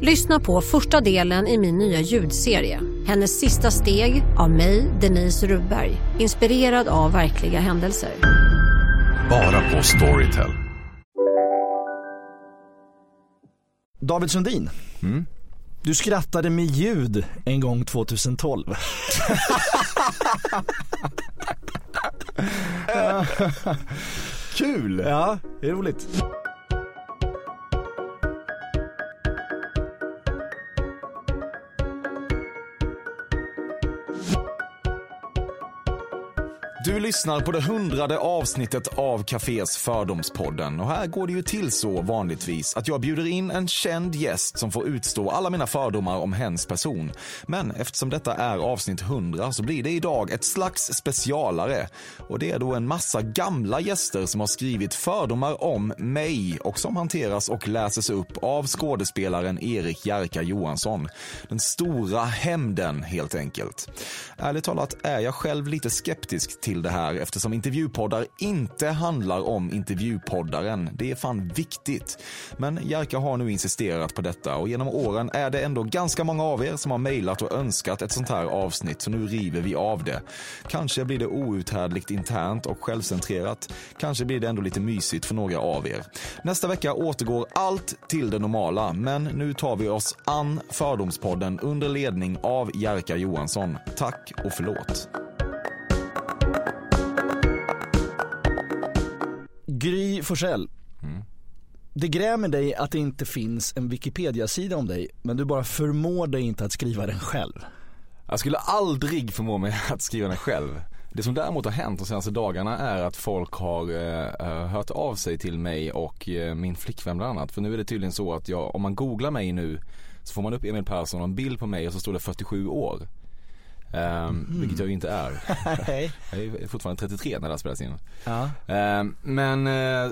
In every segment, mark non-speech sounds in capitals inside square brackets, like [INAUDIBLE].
Lyssna på första delen i min nya ljudserie. Hennes sista steg av mig, Denise Rubberg. Inspirerad av verkliga händelser. Bara på Storytel. David Sundin. Du skrattade med ljud en gång 2012. [LAUGHS] [LAUGHS] Kul! Ja, det är roligt. Du lyssnar på det hundrade avsnittet av Cafés Fördomspodden. Och här går det ju till så vanligtvis att jag bjuder in en känd gäst som får utstå alla mina fördomar om hens person. Men eftersom detta är avsnitt 100 så blir det idag ett slags specialare. Och det är då en massa gamla gäster som har skrivit fördomar om mig och som hanteras och läses upp av skådespelaren Erik Jerka Johansson. Den stora hämnden helt enkelt. Ärligt talat är jag själv lite skeptisk till det här eftersom intervjupoddar inte handlar om intervjupoddaren. Det är fan viktigt. Men Jerka har nu insisterat på detta och genom åren är det ändå ganska många av er som har mejlat och önskat ett sånt här avsnitt så nu river vi av det. Kanske blir det outhärdligt internt och självcentrerat. Kanske blir det ändå lite mysigt för några av er. Nästa vecka återgår allt till det normala men nu tar vi oss an Fördomspodden under ledning av Jerka Johansson. Tack och förlåt. Gry Forssell. Det grämer dig att det inte finns en Wikipedia-sida om dig, men du bara förmår dig inte att skriva den själv. Jag skulle aldrig förmå mig [LAUGHS] att skriva den själv. Det som däremot har hänt de senaste dagarna är att folk har eh, hört av sig till mig och eh, min flickvän bland annat. För nu är det tydligen så att jag, om man googlar mig nu så får man upp Emil Persson och en bild på mig och så står det 47 år. Um, Vilket jag ju inte är. [LAUGHS] Jag är fortfarande 33 när det här spelas in. Ja. Ehm, men eh,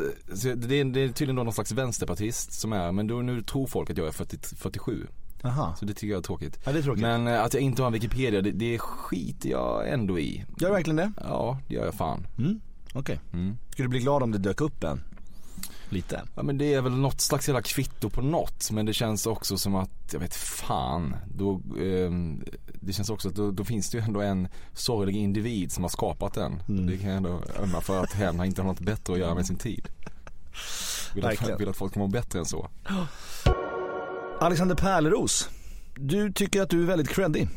det, är, det är tydligen då någon slags vänsterpartist som är, men då, nu tror folk att jag är 40, 47. Aha. Så det tycker jag är tråkigt. Ja, är tråkigt. Men eh, att jag inte har en Wikipedia, det, det skiter jag ändå i. Gör du verkligen det? Ja, det gör jag fan. Mm. Okej. Mm. Skulle du bli glad om det dök upp en? Lite. Ja men det är väl något slags jävla kvitto på något. Men det känns också som att, jag vet fan. Då, ehm, det känns också att då, då finns det ju ändå en sorglig individ som har skapat den. Mm. Det kan jag ändå ömma för att hen har inte har något bättre att göra med sin tid. Vill att, vill att folk ska må bättre än så. Alexander Pärleros. Du tycker att du är väldigt creddig.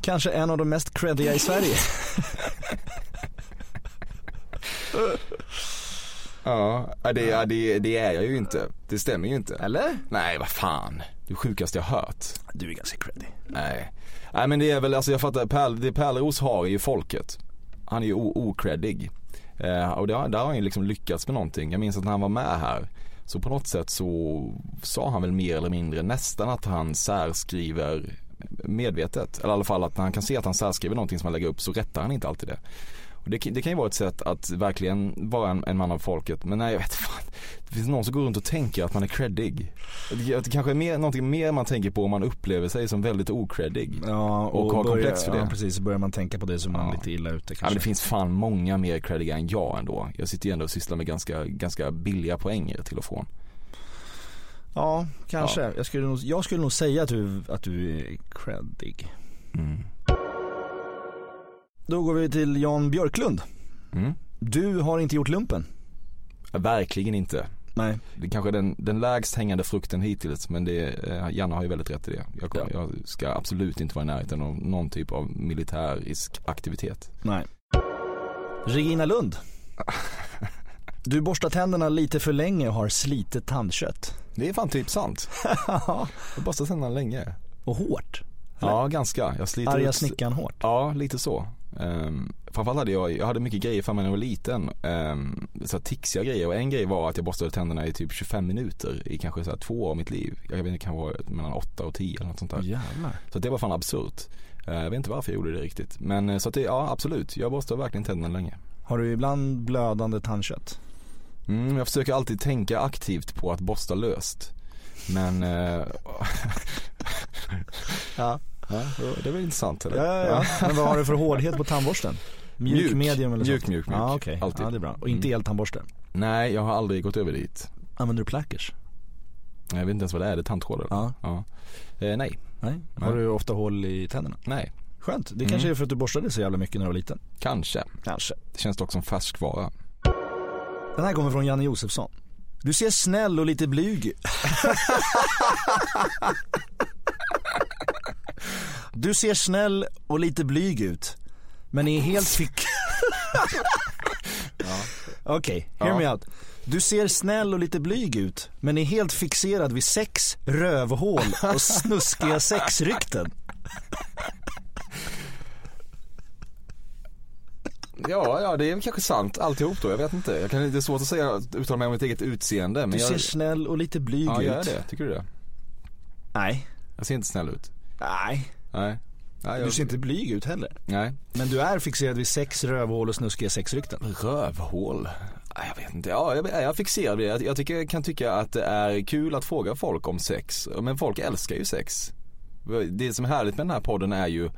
Kanske en av de mest creddiga i Sverige. [LAUGHS] Ja, det, ja, det, det är jag ju inte. Det stämmer ju inte. Eller? Nej, vad fan. Det sjukaste jag hört. Du är ganska creddig. Nej. Nej men det är väl, alltså jag fattar, Pärl, det Pärleros har är ju folket. Han är ju okreddig. Eh, och det, där har han ju liksom lyckats med någonting. Jag minns att när han var med här så på något sätt så sa han väl mer eller mindre nästan att han särskriver medvetet. Eller i alla fall att när han kan se att han särskriver någonting som han lägger upp så rättar han inte alltid det. Och det, kan- det kan ju vara ett sätt att verkligen vara en, en man av folket. Men nej jag vet fan. Det finns någon som går runt och tänker att man är creddig. Det, det kanske är mer, någonting mer man tänker på om man upplever sig som väldigt ocreddig. Ja, Och har börjar- komplex för det. Ja, precis. Så börjar man tänka på det är man Ja. lite illa ute Ja, kanske. men det finns fan många mer creddiga än jag ändå. Jag sitter ju ändå och sysslar med ganska, ganska billiga poänger till och från. Ja, kanske. Jag, skulle nog, jag skulle nog säga att du, att du är creddig. Mm. Då går vi till Jan Björklund. Mm. Du har inte gjort lumpen. Verkligen inte. Nej. Det är kanske är den, den lägst hängande frukten hittills men det, eh, Janne har ju väldigt rätt i det. Jag, kommer- jag ska absolut inte vara i närheten av någon typ av militärisk aktivitet. Nej. Regina Lund. Du borstar tänderna lite för länge och har slitet tandkött. Det är fan typ sant. [LAUGHS] Jag har borstat tänderna länge. och hårt. Ja, ganska. Jag sliter Arga ut- snickaren hårt. Ja, lite så. Ehm, framförallt hade jag, jag hade mycket grejer för mig när jag var liten. Um, så tixiga grejer och en grej var att jag borstade tänderna i typ 25 minuter i kanske så två år av mitt liv. Jag vet inte, det kan vara mellan 8 och 10 eller något sånt där. Jävlar. Så det var fan absurt. Uh, jag vet inte varför jag gjorde det riktigt. Men uh, så att det, ja absolut, jag borstar verkligen tänderna länge. Har du ibland blödande tandkött? Mm, jag försöker alltid tänka aktivt på att borsta löst. Men uh, [LAUGHS] Ja. Ja, det väl intressant eller? Ja, ja, ja. Men vad har du för hårdhet på tandborsten? [LAUGHS] Mjuk, Mjuk. medium eller Mjuk, sånt? mjuk, mjuk. Ja okej, Alltid. ja det är bra. Och inte Mm. eltandborste? Nej, jag har aldrig gått över dit. Använder du plackers? Jag vet inte ens vad det är, det är tandtråd eller? Ja. ja. Eh, nej, Nej? Har du ofta hål i tänderna? nej, Skönt, det kanske Mm. är för att du borstade så jävla mycket när du var liten? kanske. Kanske. Det känns dock som färskvara. Den här kommer från Janne Josefsson. Du ser snäll och lite blyg. [LAUGHS] [LAUGHS] Du ser snäll och lite blyg ut. Men är helt fick... [LAUGHS] Okej, hear Ja. me out. Du ser snäll och lite blyg ut, men är helt fixerad vid sex, rövhål och snuskiga [LAUGHS] sexrykten. Ja, ja det är kanske sant alltihop då, jag vet inte. Jag kan, det är svårt att säga, uttala mig om mitt eget utseende. Men Du ser jag, snäll och lite blyg ja, ut. jag är det. Tycker du det? Nej, Jag ser inte snäll ut. nej. Nej. Nej, jag, Du ser inte blyg ut heller. Nej. Men du är fixerad vid sex, rövhål och snuskiga sexrykten. Rövhål? Jag vet inte, ja jag fixerad vid det. Jag, jag tycker, kan tycka att det är kul att fråga folk om sex. Men folk älskar ju sex. Det som är härligt med den här podden är ju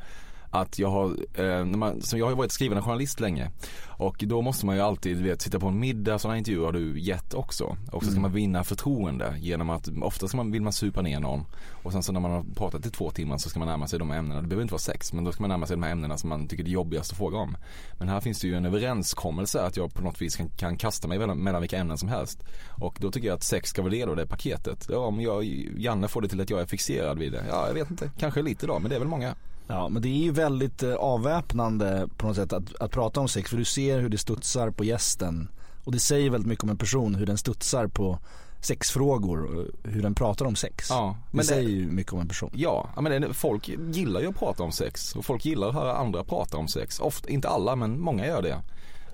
att jag har, eh, man, jag har ju varit skrivande journalist länge och då måste man ju alltid vet, sitta på en middag, sådana intervjuer har du gett också. Och så ska man vinna förtroende genom att, ofta ska man, vill man supa ner någon och sen så när man har pratat i två timmar så ska man närma sig de här ämnena, det behöver inte vara sex men då ska man närma sig de här ämnena som man tycker är jobbigast att fråga om. Men här finns det ju en överenskommelse att jag på något vis kan, kan kasta mig mellan, mellan vilka ämnen som helst. Och då tycker jag att sex ska vara del av det paketet. Ja, om jag, Janne får det till att jag är fixerad vid det, ja jag vet inte, kanske lite då men det är väl många. Ja men det är ju väldigt eh, avväpnande på något sätt att, att prata om sex för du ser hur det studsar på gästen och det säger väldigt mycket om en person hur den studsar på sexfrågor och hur den pratar om sex. Ja, men det- säger ju mycket om en person. Ja, men det- folk gillar ju att prata om sex och folk gillar att höra andra prata om sex. Ofta, inte alla men många gör det.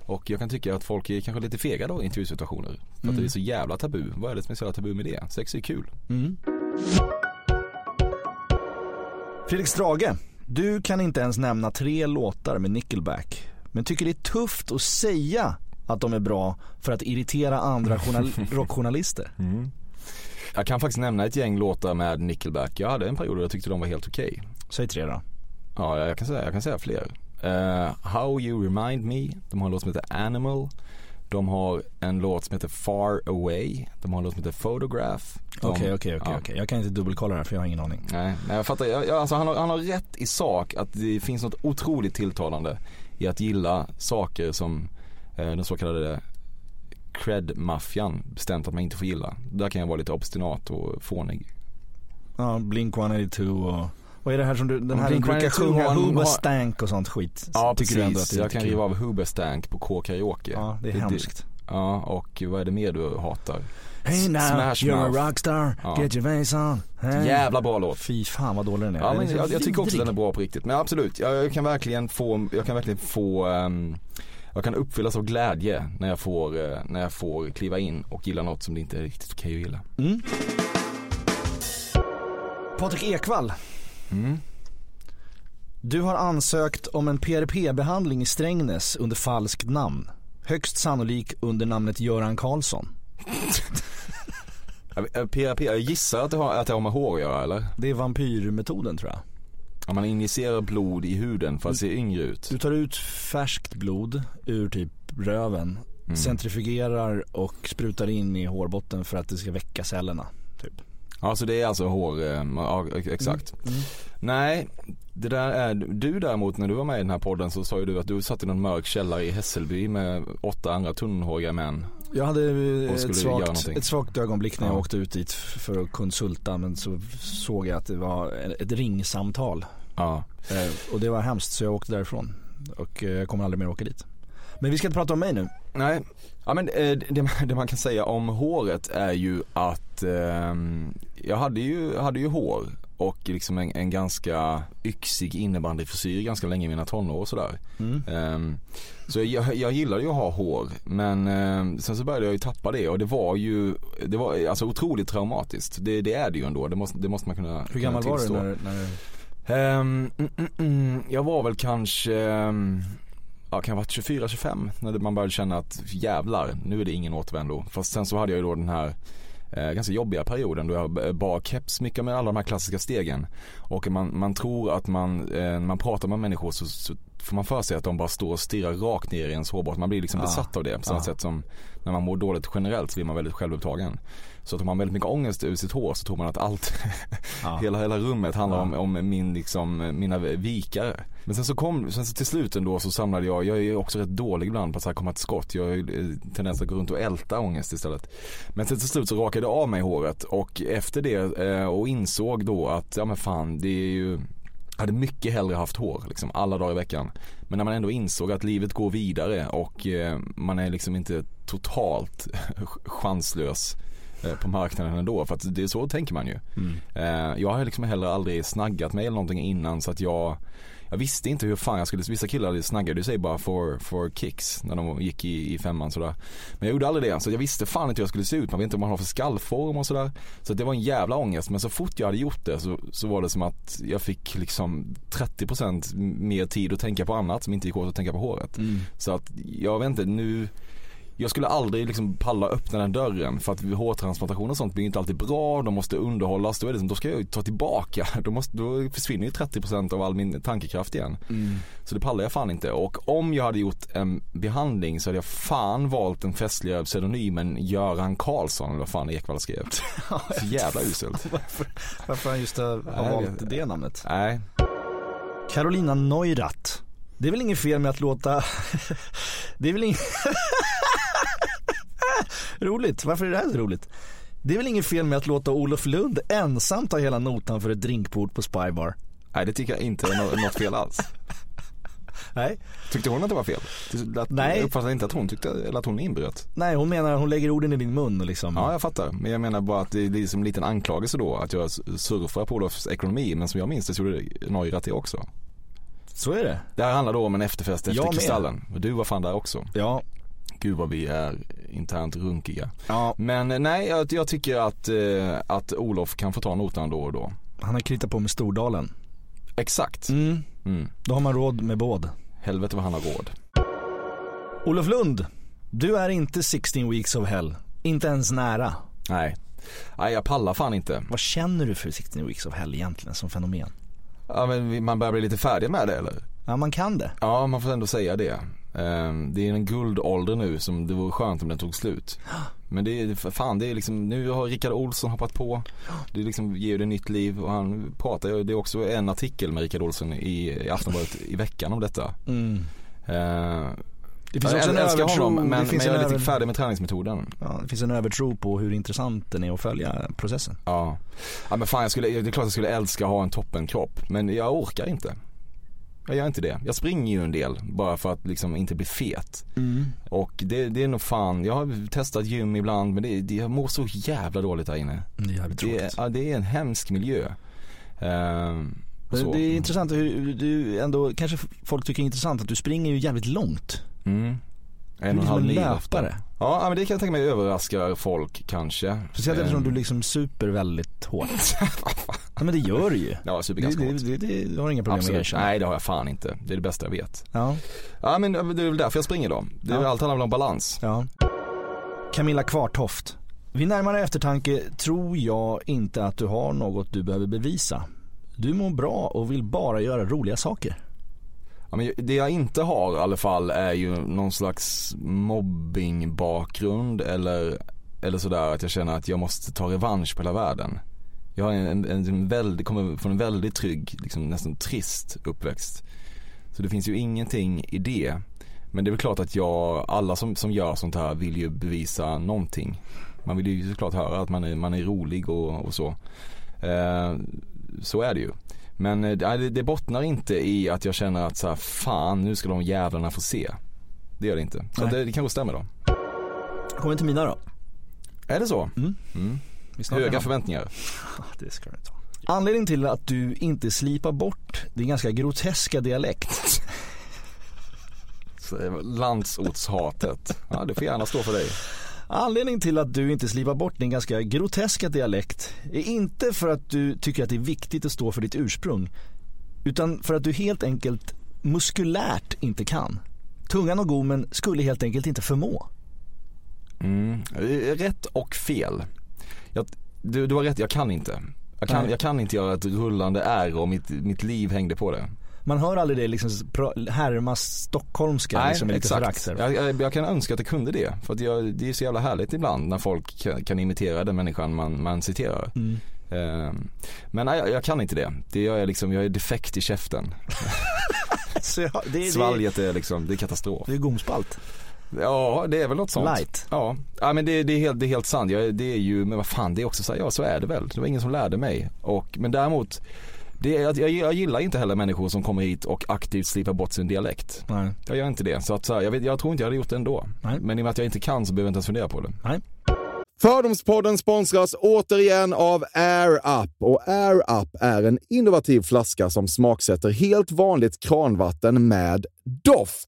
Och jag kan tycka att folk är kanske lite fega då i intervjusituationer. För att det är så jävla tabu. Vad är det som är så jävla tabu med det? Sex är kul. Mm. Fredrik Strage, du kan inte ens nämna tre låtar med Nickelback. Men tycker det är tufft att säga att de är bra för att irritera andra journal- [LAUGHS] rockjournalister. Jag kan faktiskt nämna ett gäng låtar med Nickelback. Jag hade en period där jag tyckte de var helt okej. Säg tre då. Ja, jag kan säga, jag kan säga fler. Eh, How You Remind Me, de har en låt som heter Animal. De har en låt som heter Far Away. De har en låt som heter Photograph. Okej, okej, okej, ja. okej. Jag kan inte dubbelkolla det här för jag har ingen aning. Nej, nej jag fattar. Jag, jag, alltså han, har, han har rätt i sak att det finns något otroligt tilltalande i att gilla saker som eh, den så kallade cred-maffian bestämt att man inte får gilla. Där kan jag vara lite obstinat och fånig. Ja, Blink 182 och vad är det här som du, den här Blink brukar 182 sjunga har en- Hooba har- Stank och sånt skit. Ja Tycker du ändå att precis, det jag kan riva av Huberstank på K-karaoke. Ja, det är hemskt. Ja, och vad är det mer du hatar? Hey now, Smash you're Mouth. a rockstar, Ja. get your face on. Hey. Jävla bra låt. Fy fan vad dålig den är. Ja, men jag, jag tycker också den är bra på riktigt. Men absolut, jag, jag kan verkligen få, jag kan verkligen få, ehm, jag kan uppfyllas av glädje när jag får, eh, när jag får kliva in och gilla något som det inte är riktigt okej att gilla. Mm. Patrik Ekwall, Mm. du har ansökt om en PRP-behandling i Strängnäs under falskt namn. Högst sannolik under namnet Göran Karlsson. [LAUGHS] PRP, jag gissar att det, har, att det har med hår att göra eller? Det är vampyrmetoden tror jag. Om man injicerar blod i huden för att se yngre ut. Du tar ut färskt blod ur typ röven, Mm. centrifugerar och sprutar in i hårbotten för att det ska väcka cellerna. Ja så det är alltså hår, eh, ja exakt. Nej, det där är, du däremot när du var med i den här podden så sa ju du att du satt i någon mörk källare i Hässelby med åtta andra tunnhåriga män. Jag hade eh, ett svagt, ett svagt ögonblick när jag Ja. åkte ut dit för att konsulta men så såg jag att det var ett ringsamtal. Ja. Eh, Och det var hemskt så jag åkte därifrån. Och jag kommer aldrig mer åka dit. Men vi ska inte prata om mig nu. Nej, ja men eh, det, det man kan säga om håret är ju att ehm, jag hade ju, hade ju hår och liksom en, en ganska yxig innebandyfrisyr ganska länge i mina tonår och sådär. Mm. Ehm, så jag, jag gillade ju att ha hår men ehm, sen så började jag ju tappa det och det var ju, det var alltså otroligt traumatiskt. Det, det är det ju ändå, det måste, det måste man kunna Hur gammal kunna var du när, när Ehm, mm, mm, mm, jag var väl kanske, ja kan ha varit 24-25 när man började känna att jävlar, nu är det ingen återvändo. Fast sen så hade jag ju då den här eh, ganska jobbiga perioden då jag b- bar keps mycket med alla de här klassiska stegen. Och man, man tror att man, eh, när man pratar med människor så, så får man för sig att de bara står och stirrar rakt ner i ens hårbott. Man blir liksom Ja. besatt av det på samma Ja. sätt som när man mår dåligt generellt så blir man väldigt självupptagen. Så att om man har väldigt mycket ångest över sitt hår så tror man att allt, Ja. [LAUGHS] hela, hela rummet handlar Ja. om, om min, liksom, mina vikare. Men sen så kom, sen så till slut ändå så samlade jag, jag är också rätt dålig ibland på att så här komma till skott. Jag har eh, tendens att gå runt och älta ångest istället. Men sen till slut så rakade jag av mig håret och efter det eh, och insåg då att, ja men fan det är ju hade mycket hellre haft hår liksom alla dagar i veckan. Men när man ändå insåg att livet går vidare och eh, man är liksom inte totalt [LAUGHS] chanslös på marknaden ändå. För att det är så tänker man ju. Mm. Jag har liksom heller aldrig snaggat mig eller någonting innan så att jag jag visste inte hur fan jag skulle, vissa killar snaggade ju sig bara for, for kicks när de gick i, i femman sådär. Men jag gjorde aldrig det, så jag visste fan inte hur jag skulle se ut. Man vet inte vad man har för skallform och sådär. Så det var en jävla ångest. Men så fort jag hade gjort det så, så var det som att jag fick liksom 30% mer tid att tänka på annat som inte gick åt att tänka på håret. Mm. Så att jag vet inte, nu jag skulle aldrig liksom palla öppna den dörren för att hårtransplantation och sånt blir inte alltid bra, de måste underhållas, då, är det, som- då ska jag ju ta tillbaka, [LAUGHS] då, måste, då försvinner ju 30% av all min tankekraft igen. Mm. Så det pallar jag fan inte och om jag hade gjort en behandling så hade jag fan valt den festligare pseudonymen Göran Karlsson eller vad fan Ekwall skrev. [LAUGHS] Så jävla uselt. [LAUGHS] Varför, varför han just har, har Nej, valt det namnet? Nej, Carolina Neurath. Det är väl inget fel med att låta, det är väl inget, [LAUGHS] roligt, varför är det här så roligt? Det är väl inget fel med att låta Olof Lund ensam ta hela notan för ett drinkbord på Spybar? nej det tycker jag inte är nå- något fel alls. [LAUGHS] Nej. Tyckte hon att det var fel? Det- Att, Nej. Jag uppfattade inte att hon tyckte, eller att hon inbröt. Nej, hon menar, hon lägger orden i din mun och liksom. Ja, jag fattar. Men jag menar bara att det är liksom en liten anklagelse då att jag surfar på Olofs ekonomi. Men som jag minns det så gjorde Neurath det också. Så är det. Det här handlar då om en efterfest efter Jag med. Kristallen. Och du var fan där också. Ja. Gud vad vi är internt runkiga. Ja, Men eh, nej, jag, jag tycker att, eh, att Olof kan få ta notan då och då. han har kritat på med Stordalen. Exakt. Mm. Mm. Då har man råd med båd. Helvete vad han har råd. Olof Lund, du är inte 16 weeks of hell. Inte ens nära. Nej. Nej, jag pallar fan inte. Vad känner du för 16 weeks of hell egentligen som fenomen? Ja, men man börjar bli lite färdig med det eller? Ja, man kan det. Ja, man får ändå säga det. Ehm, Det är en guldålder nu som det vore skönt om den tog slut. Men det är, fan det är liksom, nu har Rickard Olsson hoppat på. Det liksom ger det nytt liv och han pratar det är också en artikel med Rickard Olsson i, i Aftonbladet i veckan om detta. Mm. Ehm, Det finns jag också en älskar övertro, honom men, men jag är lite färdig med träningsmetoden. ja, det finns en övertro på hur intressant den är att följa processen. Ja. ja men fan jag skulle, det är klart jag skulle älska att ha en toppenkropp men jag orkar inte. Jag gör inte det. Jag springer ju en del bara för att liksom inte bli fet. Och det, det är nog fan, jag har testat gym ibland men det, det, jag mår så jävla dåligt där inne. Det är jävligt Det, är- ja, det är en hemsk miljö. Ehm, det är intressant hur du ändå, kanske folk tycker är intressant att du springer ju jävligt långt. Mm. En och en halv mil löpare. Ja men det kan jag tänka mig överraskar folk kanske. Speciellt eftersom Ehm, du liksom super väldigt hårt. [LAUGHS] ja, men det gör du ju. Ja, super Det, ganska det, hårt. det, det, du har inga problem med att Absolut. erkänna. Nej det har jag fan inte. Det är det bästa jag vet. Ja, Ja men det är väl därför jag springer då. Det är Ja. allt handlar väl om balans. ja. Camilla Kvartoft. Vid närmare eftertanke tror jag inte att du har något du behöver bevisa. Du mår bra och vill bara göra roliga saker. Ja, men det jag inte har i alla fall är ju någon slags mobbingbakgrund eller, eller sådär att jag känner att jag måste ta revansch på hela världen. Jag har en, en, en väldigt, kommer från en väldigt trygg, liksom nästan trist uppväxt. Så det finns ju ingenting i det. Men det är väl klart att jag, alla som, som gör sånt här vill ju bevisa någonting. Man vill ju såklart höra att man är, man är rolig och, och så. Eh, så är det ju. Men eh, det, det bottnar inte i att jag känner att så här, fan nu ska de jävlarna få se. Det gör det inte. Så det, det kanske stämmer då. Kommer till mina då. Är det så? Mm. Mm. Höga förväntningar. [LAUGHS] Det ska du ta. Anledningen till att du inte slipar bort din ganska groteska dialekt. [LAUGHS] Landsortshatet. Ja, det får gärna stå för dig. Anledningen till att du inte slipar bort din ganska groteska dialekt är inte för att du tycker att det är viktigt att stå för ditt ursprung. Utan för att du helt enkelt muskulärt inte kan. Tungan och gommen skulle helt enkelt inte förmå. Mm. Rätt och fel. Jag, du, du har rätt, jag kan inte. Jag kan, jag kan inte göra ett rullande R och mitt, mitt liv hängde på det. Man hör aldrig det liksom härmas stockholmska Nej, liksom med lite exakt. förakt. Jag, jag, jag kan önska att det kunde det. För att jag, det är så jävla härligt ibland när folk kan, kan imitera den människan man, man citerar. Mm. Eh, men nej, jag, jag kan inte det. det jag, är liksom, jag är defekt i käften. [LAUGHS] Så jag, det, det, Svalget är liksom, det är katastrof. det är gomspalt. Ja, det är väl något sånt. Light. Ja, ja men det, det, är helt, det är helt sant. Jag, det är ju, men vad fan det är också så här, ja så är det väl. Det var ingen som lärde mig. Och, men däremot, det är, jag, jag gillar inte heller människor som kommer hit och aktivt slipar bort sin dialekt. Nej. Jag gör inte det. Så att så här, jag, vet, jag tror inte jag hade gjort det ändå. Nej. Men i och med att jag inte kan så behöver jag inte ens fundera på det. Nej. Fördomspodden sponsras återigen av Air Up. Och Air Up är en innovativ flaska som smaksätter helt vanligt kranvatten med doft.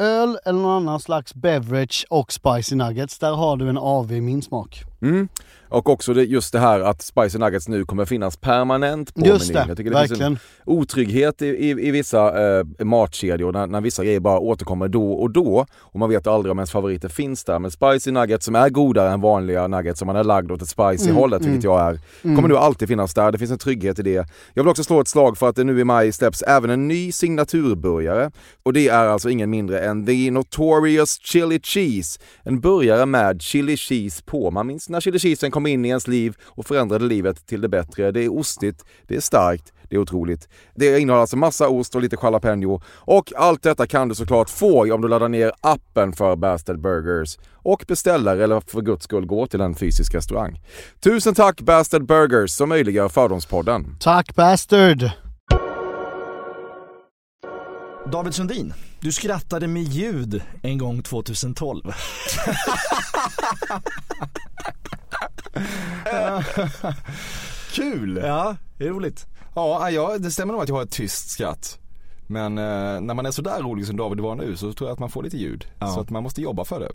öl eller någon annan slags beverage och spicy nuggets, där har du en AV i min smak. Mm. Och också det, just det här att Spicy Nuggets nu kommer finnas permanent på Just menyn. det, Jag tycker det finns verkligen. en otrygghet i, i, i vissa eh, matkedjor när, när vissa grejer bara återkommer då och då och man vet aldrig om ens favoriter finns där. Men Spicy Nuggets som är godare än vanliga nuggets som man är lagd åt ett spicy Mm, hållet, mm. vilket jag är, kommer nu alltid finnas där. Det finns en trygghet i det. Jag vill också slå ett slag för att det nu i maj släpps även en ny signaturburgare och det är alltså ingen mindre än The Notorious Chili Cheese. En burgare med chili cheese på. Man minns när chili cheesen kom in i ens liv och förändrade livet till det bättre. Det är ostigt, det är starkt, det är otroligt. Det innehåller alltså massa ost och lite jalapeno. Och allt detta kan du såklart få om du laddar ner appen för Bastard Burgers och beställer eller för guds skull går till en fysisk restaurang. Tusen tack Bastard Burgers som möjliggör Fördomspodden. Tack Bastard! David Sundin, du skrattade med ljud en gång 2012. [LAUGHS] Kul! Ja, det är roligt. Ja, ja, det stämmer nog att jag har ett tyst skratt. Men eh, när man är sådär rolig som David var nu så tror jag att man får lite ljud. Ja. Så att man måste jobba för det.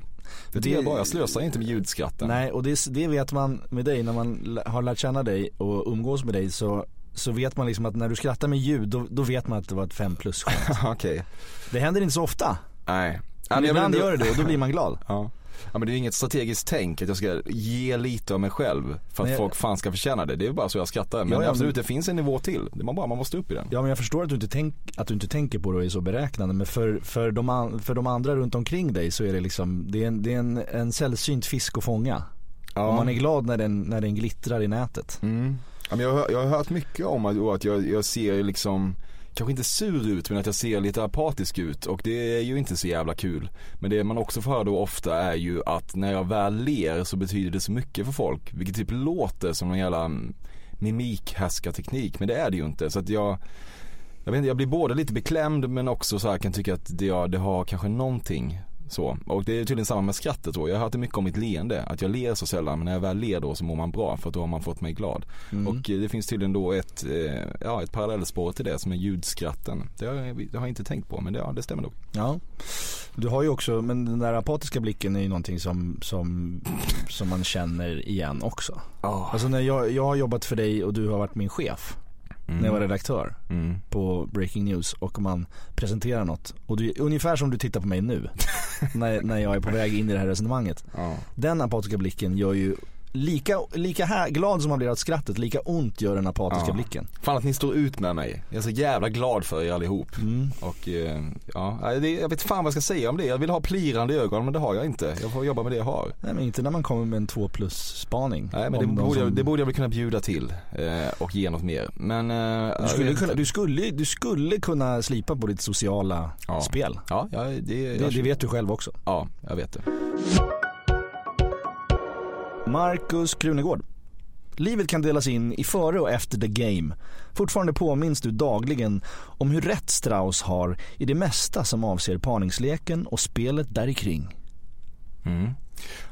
Det Det- jag är bra, jag slösar inte med ljudskratten. Nej, och det, det vet man med dig när man har lärt känna dig och umgås med dig så så vet man liksom att när du skrattar med ljud då, då vet man att det var ett 5 plus skämt. [LAUGHS] Okej. Det händer inte så ofta. Nej. Men jag ibland gör det det och då blir man glad. [LAUGHS] Ja. ja men det är inget strategiskt tänk att jag ska ge lite av mig själv för att Nej. folk fan ska förtjäna det. Det är bara så jag skrattar. Men Ja, ja, absolut men- det finns en nivå till. Det är bara man måste upp i den. Ja men jag förstår att du inte, tänk, att du inte tänker på det och är så beräknande men för, för, de, an, för de andra runt omkring dig så är det liksom, det är en, det är en, en sällsynt fisk att fånga. Ja. Och man är glad när den, när den glittrar i nätet. Mm. Ja, men jag, har, jag har hört mycket om att, att jag, jag ser liksom Kanske inte sur ut men att jag ser lite apatisk ut och det är ju inte så jävla kul. Men det man också får höra då ofta är ju att när jag väl ler så betyder det så mycket för folk. Vilket typ låter som någon jävla mm, mimikhärskarteknik men det är det ju inte. Så att jag jag, vet inte, jag blir både lite beklämd men också så här kan tycka att det, ja, det har kanske någonting så. Och det är tydligen samma med skrattet då. Jag har hört det mycket om mitt leende. Att jag ler så sällan men när jag väl ler då så mår man bra för då har man fått mig glad. Mm. Och eh, det finns tydligen då ett, eh, ja, ett parallellspår till det som är ljudskratten. Det har jag, det har jag inte tänkt på men det, ja, det stämmer nog. Ja. Du har ju också, men den där apatiska blicken är ju någonting som, som, som man känner igen också. Alltså när jag, jag har jobbat för dig och du har varit min chef Mm. när jag var redaktör Mm. på Breaking News och man presenterar något och du, ungefär som du tittar på mig nu [LAUGHS] när, när jag är på väg in i det här resonemanget. Ja. Den apatiska blicken gör ju lika, lika här, glad som man blir av skrattet, lika ont gör den apatiska Ja. blicken. Fan att ni står ut med mig. Jag är så jävla glad för er allihop. Mm. Och eh, ja, jag vet fan vad jag ska säga om det. Jag vill ha plirande ögon men det har jag inte. Jag får jobba med det jag har. Nej men inte när man kommer med en 2 plus spaning. Nej men det borde, jag, som- det borde jag väl kunna bjuda till eh, och ge något mer. Men eh, jag Du skulle, kunna, du, skulle, du skulle kunna slipa på ditt sociala Ja. spel. Ja, ja det, Det, jag, det vet du själv också. Ja, jag vet det. Marcus Krunegård. Livet kan delas in i före och efter the game. Fortfarande påminns du dagligen om hur rätt Strauss har i det mesta som avser parningsleken och spelet där kring. Mm.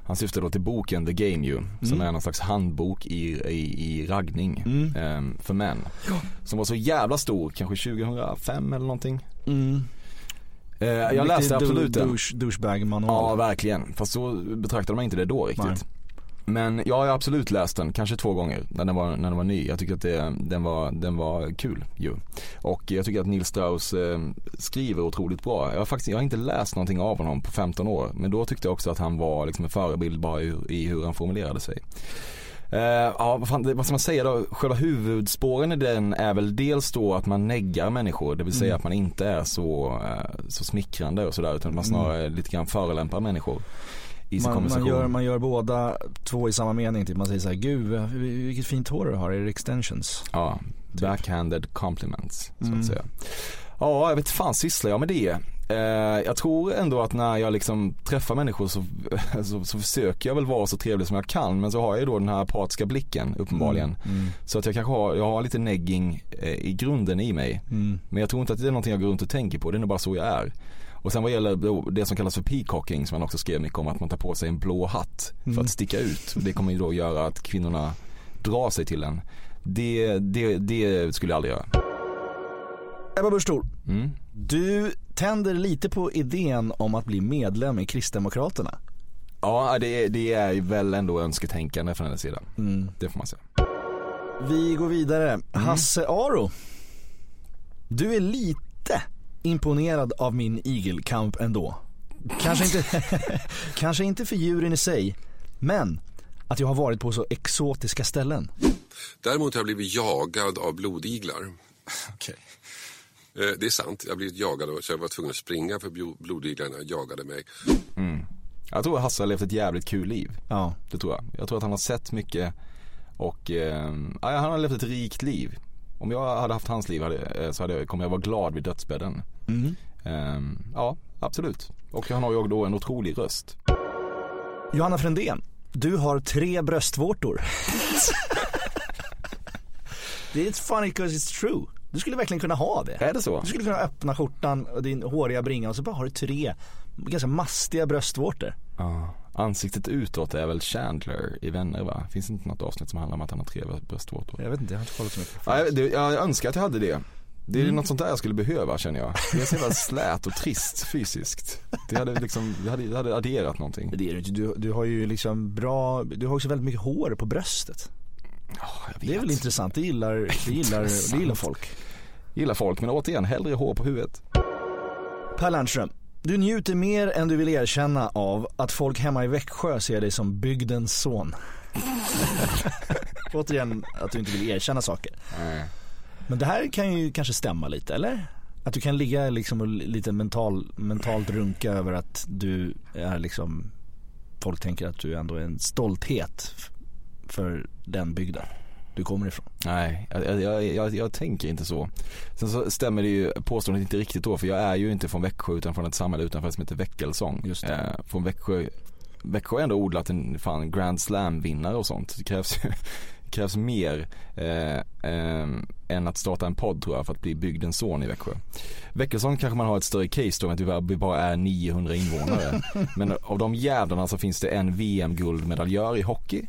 Han syftar då till boken The Game You, som Mm. är någon slags handbok i, i, i raggning Mm. ehm, för män. Som var så jävla stor, kanske 2005 eller någonting. Eh, jag läste absolut den. douche- Douchebag manual. Ja, verkligen. Fast så betraktade man inte det då riktigt. Nej. Men ja, jag har absolut läst den, kanske två gånger när den var, när den var ny. Jag tycker att det, den, var, den var kul ju. Och jag tycker att Neil Strauss eh, skriver otroligt bra. Jag har, faktiskt, jag har inte läst någonting av honom på 15 år. Men då tyckte jag också att han var liksom en förebild bara i, i hur han formulerade sig. Uh, ja, vad, fan, vad ska man säga då? Själva huvudspåren i den är väl dels då att man neggar människor, det vill säga mm. att man inte är så, uh, så smickrande och sådär utan man snarare mm. lite grann förolämpar människor i sin man, man, gör, man gör båda två i samma mening, typ man säger såhär, gud vilket fint hår du har, är det extensions? Ja, typ. backhanded compliments så mm. att säga. Ja, jag vet fan sysslar jag med det? Eh, jag tror ändå att när jag liksom träffar människor så, [LAUGHS] så, så, försöker jag väl vara så trevlig som jag kan men så har jag ju då den här apatiska blicken uppenbarligen. Mm, mm. Så att jag kanske har, jag har lite negging eh, i grunden i mig. Mm. Men jag tror inte att det är någonting jag går runt och tänker på, det är nog bara så jag är. Och sen vad gäller det som kallas för peacocking som man också skrev mycket om att man tar på sig en blå hatt för mm. att sticka ut. Det kommer ju då göra att kvinnorna drar sig till en. Det, det, det skulle jag aldrig göra. Ebba Busch mm. du tänder lite på idén om att bli medlem i Kristdemokraterna. Ja, det, det är väl ändå önsketänkande från hennes sida. Mm. Det får man säga. Vi går vidare. Mm. Hasse Aro. Du är lite imponerad av min igelkamp ändå. Kanske inte, [LAUGHS] kanske inte för djuren i sig, men att jag har varit på så exotiska ställen. Däremot har jag blivit jagad av blodiglar. Okay. Eh, det är sant, jag har blivit jagad så jag var tvungen att springa för blodiglarna jagade mig. Mm. Jag tror Hasse har levt ett jävligt kul liv. Ja. Det tror jag. Jag tror att han har sett mycket och eh, han har levt ett rikt liv. Om jag hade haft hans liv hade, eh, så hade, kommer jag vara glad vid dödsbädden. Mm. Um, ja, absolut. Och han har ju då en otrolig röst. Johanna Frändén, du har tre bröstvårtor. det är funny because it's true. Du skulle verkligen kunna ha det. Är det så? Du skulle kunna öppna skjortan och din håriga bringa och så bara har du tre ganska mastiga bröstvårtor. Ja. Ansiktet utåt är väl Chandler i Vänner va? Finns det inte något avsnitt som handlar om att han har tre bröstvårtor? Jag vet inte, jag har inte kollat så mycket. Ja, jag, jag önskar att jag hade det. Det är mm. något sånt där jag skulle behöva känner jag. Det är så jävla slät och trist fysiskt. Det hade liksom, det hade, det hade adderat någonting. Det är du Du, har ju liksom bra, du har också väldigt mycket hår på bröstet. Oh, det är väl intressant, det gillar, det [LAUGHS] gillar, det gillar folk. Gillar folk, men återigen, hellre hår på huvudet. Per Lernström, du njuter mer än du vill erkänna av att folk hemma i Växjö ser dig som bygdens son. [LAUGHS] återigen att du inte vill erkänna saker. Mm. Men det här kan ju kanske stämma lite, eller? Att du kan ligga liksom och lite mental, mentalt runka över att du är liksom Folk tänker att du ändå är en stolthet för den bygden du kommer ifrån. Nej, jag, jag, jag, jag, tänker inte så. Sen så stämmer det ju påståendet inte riktigt då för jag är ju inte från Växjö utan från ett samhälle utanför som heter Väckelsång. Just det. Eh, från Växjö Växjö har ändå odlat en fan Grand Slam vinnare och sånt. Det krävs ju krävs mer eh, eh, än att starta en podd tror jag för att bli bygdens son i Växjö. Väckelsång kanske man har ett större case då än att vi bara är 900 invånare. [LAUGHS] Men av de jävlarna så finns det en VM-guldmedaljör i hockey.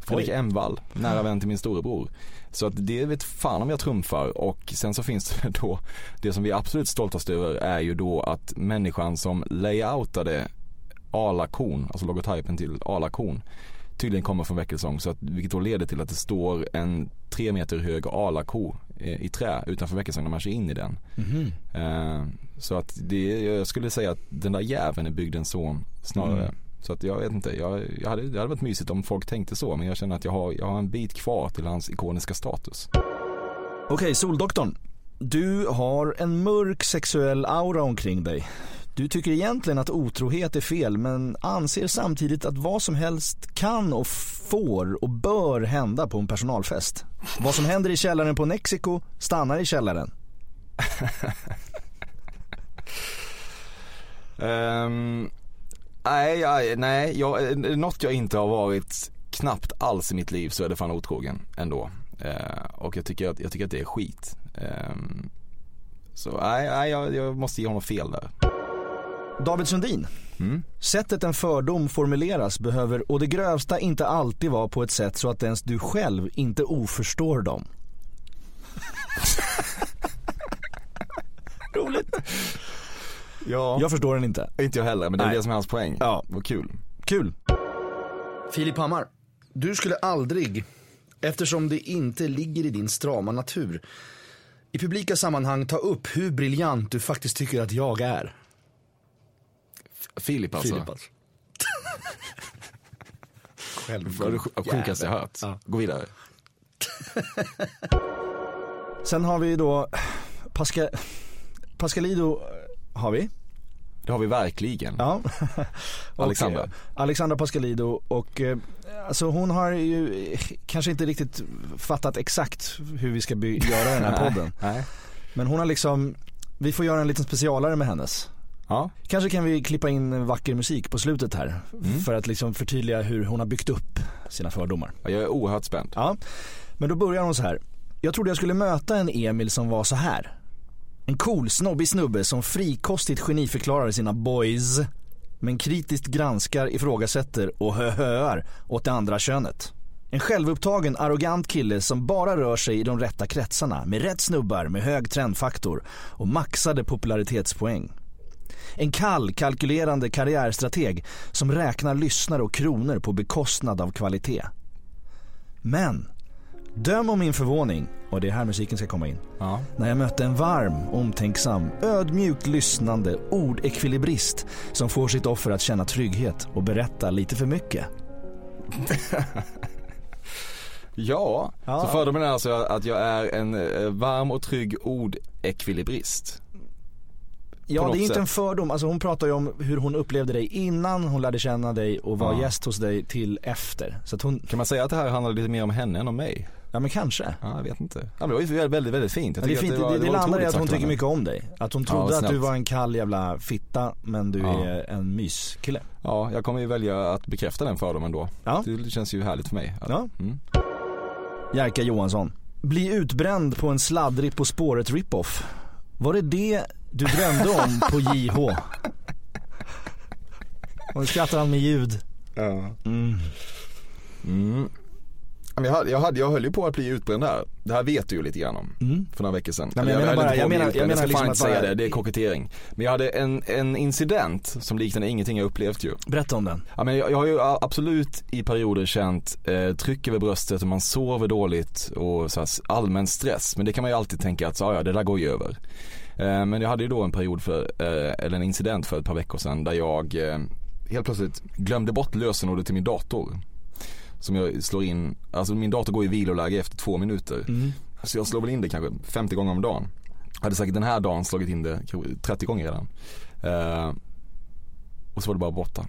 Fredrik Emvall, nära vän till min storebror. Så att det vet fan om jag trumfar och sen så finns det då, det som vi är absolut stoltast över är ju då att människan som layoutade Alakon, alltså logotypen till Alakon tydligen kommer från Väckelsång. Så att, vilket då leder till att det står en tre meter hög alako eh, i trä utanför Väckelsång när man kör in i den. Mm så att det, jag skulle säga att den där jäveln är bygdens son snarare. Mm. Så att jag vet inte, jag, jag hade, det hade varit mysigt om folk tänkte så men jag känner att jag har, jag har en bit kvar till hans ikoniska status. Okej, Soldoktorn. Du har en mörk sexuell aura omkring dig. Du tycker egentligen att otrohet är fel men anser samtidigt att vad som helst kan och får och bör hända på en personalfest. Vad som händer i källaren på Mexiko stannar i källaren. um, [LAUGHS] nej, nej jag, något jag inte har varit knappt alls i mitt liv så är det fan otrogen ändå. Uh, och jag tycker, att, jag tycker att det är skit. Um, så nej, nej jag, jag måste ge honom fel där. David Sundin. Mm. Sättet en fördom formuleras behöver och det grövsta inte alltid vara på ett sätt så att ens du själv inte oförstår dem. [LAUGHS] Roligt. Ja. Jag förstår den inte. Inte jag heller, men det är Nej. det som är hans poäng. Ja. Vad kul. Kul. Filip Hammar. Du skulle aldrig, eftersom det inte ligger i din strama natur, i publika sammanhang ta upp hur briljant du faktiskt tycker att jag är. Filip alltså. Filip alltså. [LAUGHS] Det var det sj- sjukaste jag hört. Ja. Gå vidare. [LAUGHS] Sen har vi då Pascal, Pascalido har vi. Det har vi verkligen. Ja. [LAUGHS] Alexandra. eh, Alexandra Pascalido och eh, alltså hon har ju eh, kanske inte riktigt fattat exakt hur vi ska göra den här podden. Nej. Men hon har liksom, vi får göra en liten specialare med hennes. Ja. Kanske kan vi klippa in vacker musik på slutet här. För att liksom förtydliga hur hon har byggt upp sina fördomar. Jag är oerhört spänd. Ja, men då börjar hon så här. Jag trodde jag skulle möta en Emil som var så här. En cool, snobbig snubbe som frikostigt geniförklarar sina boys. Men kritiskt granskar, ifrågasätter och höhöar åt det andra könet. En självupptagen, arrogant kille som bara rör sig i de rätta kretsarna med rätt snubbar med hög trendfaktor och maxade popularitetspoäng. En kall, kalkylerande karriärstrateg som räknar lyssnare och kronor på bekostnad av kvalitet. Men, döm om min förvåning, och det är här musiken ska komma in, Ja. när jag mötte en varm, omtänksam, ödmjukt lyssnande ordekvilibrist som får sitt offer att känna trygghet och berätta lite för mycket. Ja, [LAUGHS] Ja. så fördomen är alltså att jag är en eh, varm och trygg ordekvilibrist. Ja, det är inte en fördom. Alltså hon pratar ju om hur hon upplevde dig innan hon lärde känna dig och var Ja. gäst hos dig till efter. Så att hon, Kan man säga att det här handlar lite mer om henne än om mig? ja men kanske. Ja, jag vet inte. Ja, men det var ju väldigt, väldigt, fint. Jag det, är fint. att det, det, var landar i att hon tycker mycket om dig. Att hon Ja, trodde vad att du var en kall jävla fitta men du Ja. är en myskille. Ja, jag kommer ju välja att bekräfta den fördomen då. Ja. Det känns ju härligt för mig. Ja. Mm. Jerka Johansson. Bli utbränd på en sladdrig På spåret rip-off. Var det det du drömde om på JH? Och nu skrattar han med ljud. Ja. Mm. Mm. Jag, hade, jag, hade, jag höll ju på att bli utbränd här. Det här vet du ju lite grann om. Mm. För några veckor sedan. Nej, men jag Eller menar bara- jag menar- jag menar ska liksom att säga bara- det, det är kokettering. Men jag hade en, en incident som liknade ingenting jag upplevt ju. Berätta om den. Ja, men jag, jag har ju absolut i perioder känt eh, tryck över bröstet och man sover dåligt och så här, allmän stress. Men det kan man ju alltid tänka att så, ja, det där går ju över. Eh, men jag hade ju då en period för, eh, eller en incident för ett par veckor sedan där jag eh, helt plötsligt glömde bort lösenordet till min dator. Som jag slår in, alltså min dator går i viloläge efter två minuter. Så jag slår väl in det kanske 50 gånger om dagen. Jag hade säkert den här dagen slagit in det kanske 30 gånger redan. Och så var det bara borta.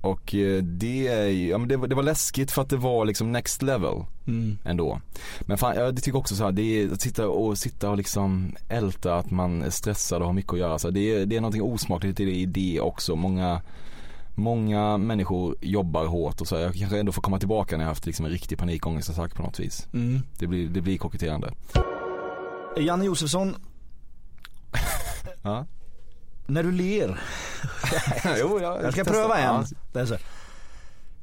Och eh, det, ja, men det, det var läskigt för att det var liksom next level Mm. ändå. Men fan, jag tycker också så här, det är att sitta och, sitta och liksom älta att man är stressad och har mycket att göra. Så det, är, det är någonting osmakligt i det, i det också. Många, många människor jobbar hårt och så. här, Jag kanske ändå får komma tillbaka när jag haft liksom en riktig panikångestattack på något vis. Mm. Det blir, det blir koketterande. Janne Josefsson, [LAUGHS] Ja. När du ler. [LAUGHS] jo, jag, Jag ska pröva en. Ja.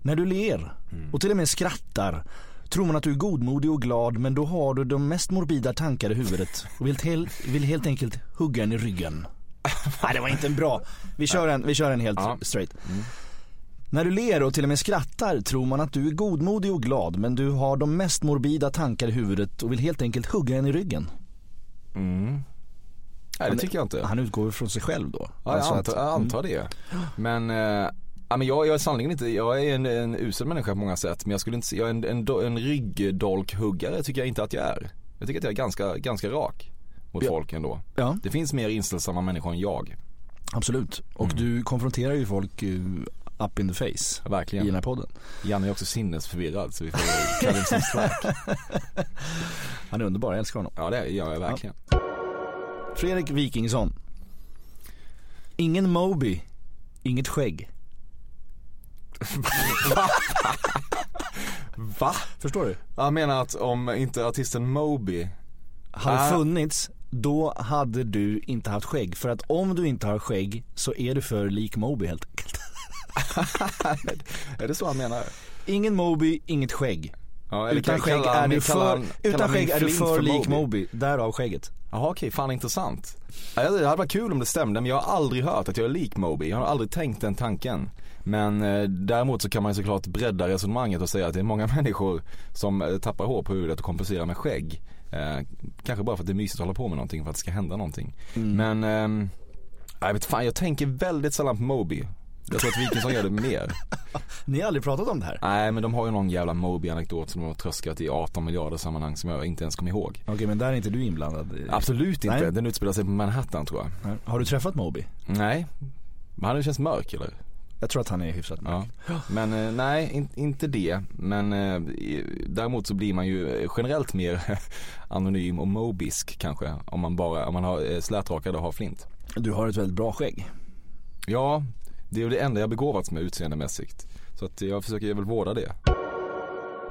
När du ler och till och med skrattar tror man att du är godmodig och glad men då har du de mest morbida tankar i huvudet och vill, hel, vill helt enkelt hugga en i ryggen. [LAUGHS] Nej det var inte en bra. Vi kör en, vi kör en helt Ja. straight. När du ler och till och med skrattar tror man att du är godmodig och glad men du har de mest morbida tankar i huvudet och vill helt enkelt hugga en i ryggen. Mm. Nej det tycker jag inte. Han utgår från sig själv då. Ja, jag Alltså antar, att- jag antar det. Men, eh, ja, men jag, jag är sannerligen inte, jag är en, en usel människa på många sätt. Men jag skulle inte jag är en, en, en ryggdolkhuggare tycker jag inte att jag är. Jag tycker att jag är ganska, ganska rak mot Ja. folk ändå. Ja, Det finns mer inställsamma människor än jag. absolut. Och Mm. du konfronterar ju folk uh, up in the face i Verkligen. den här podden. Janne är också sinnesförvirrad så vi får kalla som slack. [LAUGHS] Han är underbar, jag älskar honom. Ja det gör jag verkligen. Fredrik Wikingsson. Ingen Moby, inget skägg. [LAUGHS] Va? Förstår du? Jag menar att om inte artisten Moby Hade Ah. funnits, då hade du inte haft skägg. För att om du inte har skägg så är du för lik Moby helt enkelt. [LAUGHS] Är det så han menar? Ingen Moby, inget skägg. Ja, Utan skägg kallar han är du för, han- utan skägg är du för för lik Moby? Därav skägget. Jaha okej, fan intressant. Det hade varit kul om det stämde men jag har aldrig hört att jag är lik Moby. Jag har aldrig tänkt den tanken. Men eh, däremot så kan man ju såklart bredda resonemanget och säga att det är många [LAUGHS] människor som eh, tappar hår på huvudet och kompenserar med skägg. Eh, kanske bara för att det är mysigt att hålla på med någonting för att det ska hända någonting. Men, ehm, jag vet fan jag tänker väldigt sällan på Moby. Jag tror att Wikingsson gör det mer. [LAUGHS] Ni har aldrig pratat om det här? Nej men de har ju någon jävla Moby-anekdot som de har tröskat i 18 miljarder sammanhang som jag inte ens kommer ihåg. Okej men där är inte du inblandad? i- Absolut inte, Nej. den utspelar sig på Manhattan tror jag. Nej. Har du träffat Moby? Nej, men han känns mörk eller? Jag tror att han är hyfsat Ja. Men eh, nej, in, inte det. Men eh, däremot så blir man ju generellt mer [LAUGHS] anonym och mobisk kanske. Om man bara, om man har eh, slätrakad och har flint. Du har ett väldigt bra skägg. Ja, det är det enda jag begåvats med utseendemässigt. Så att jag försöker väl vårda det.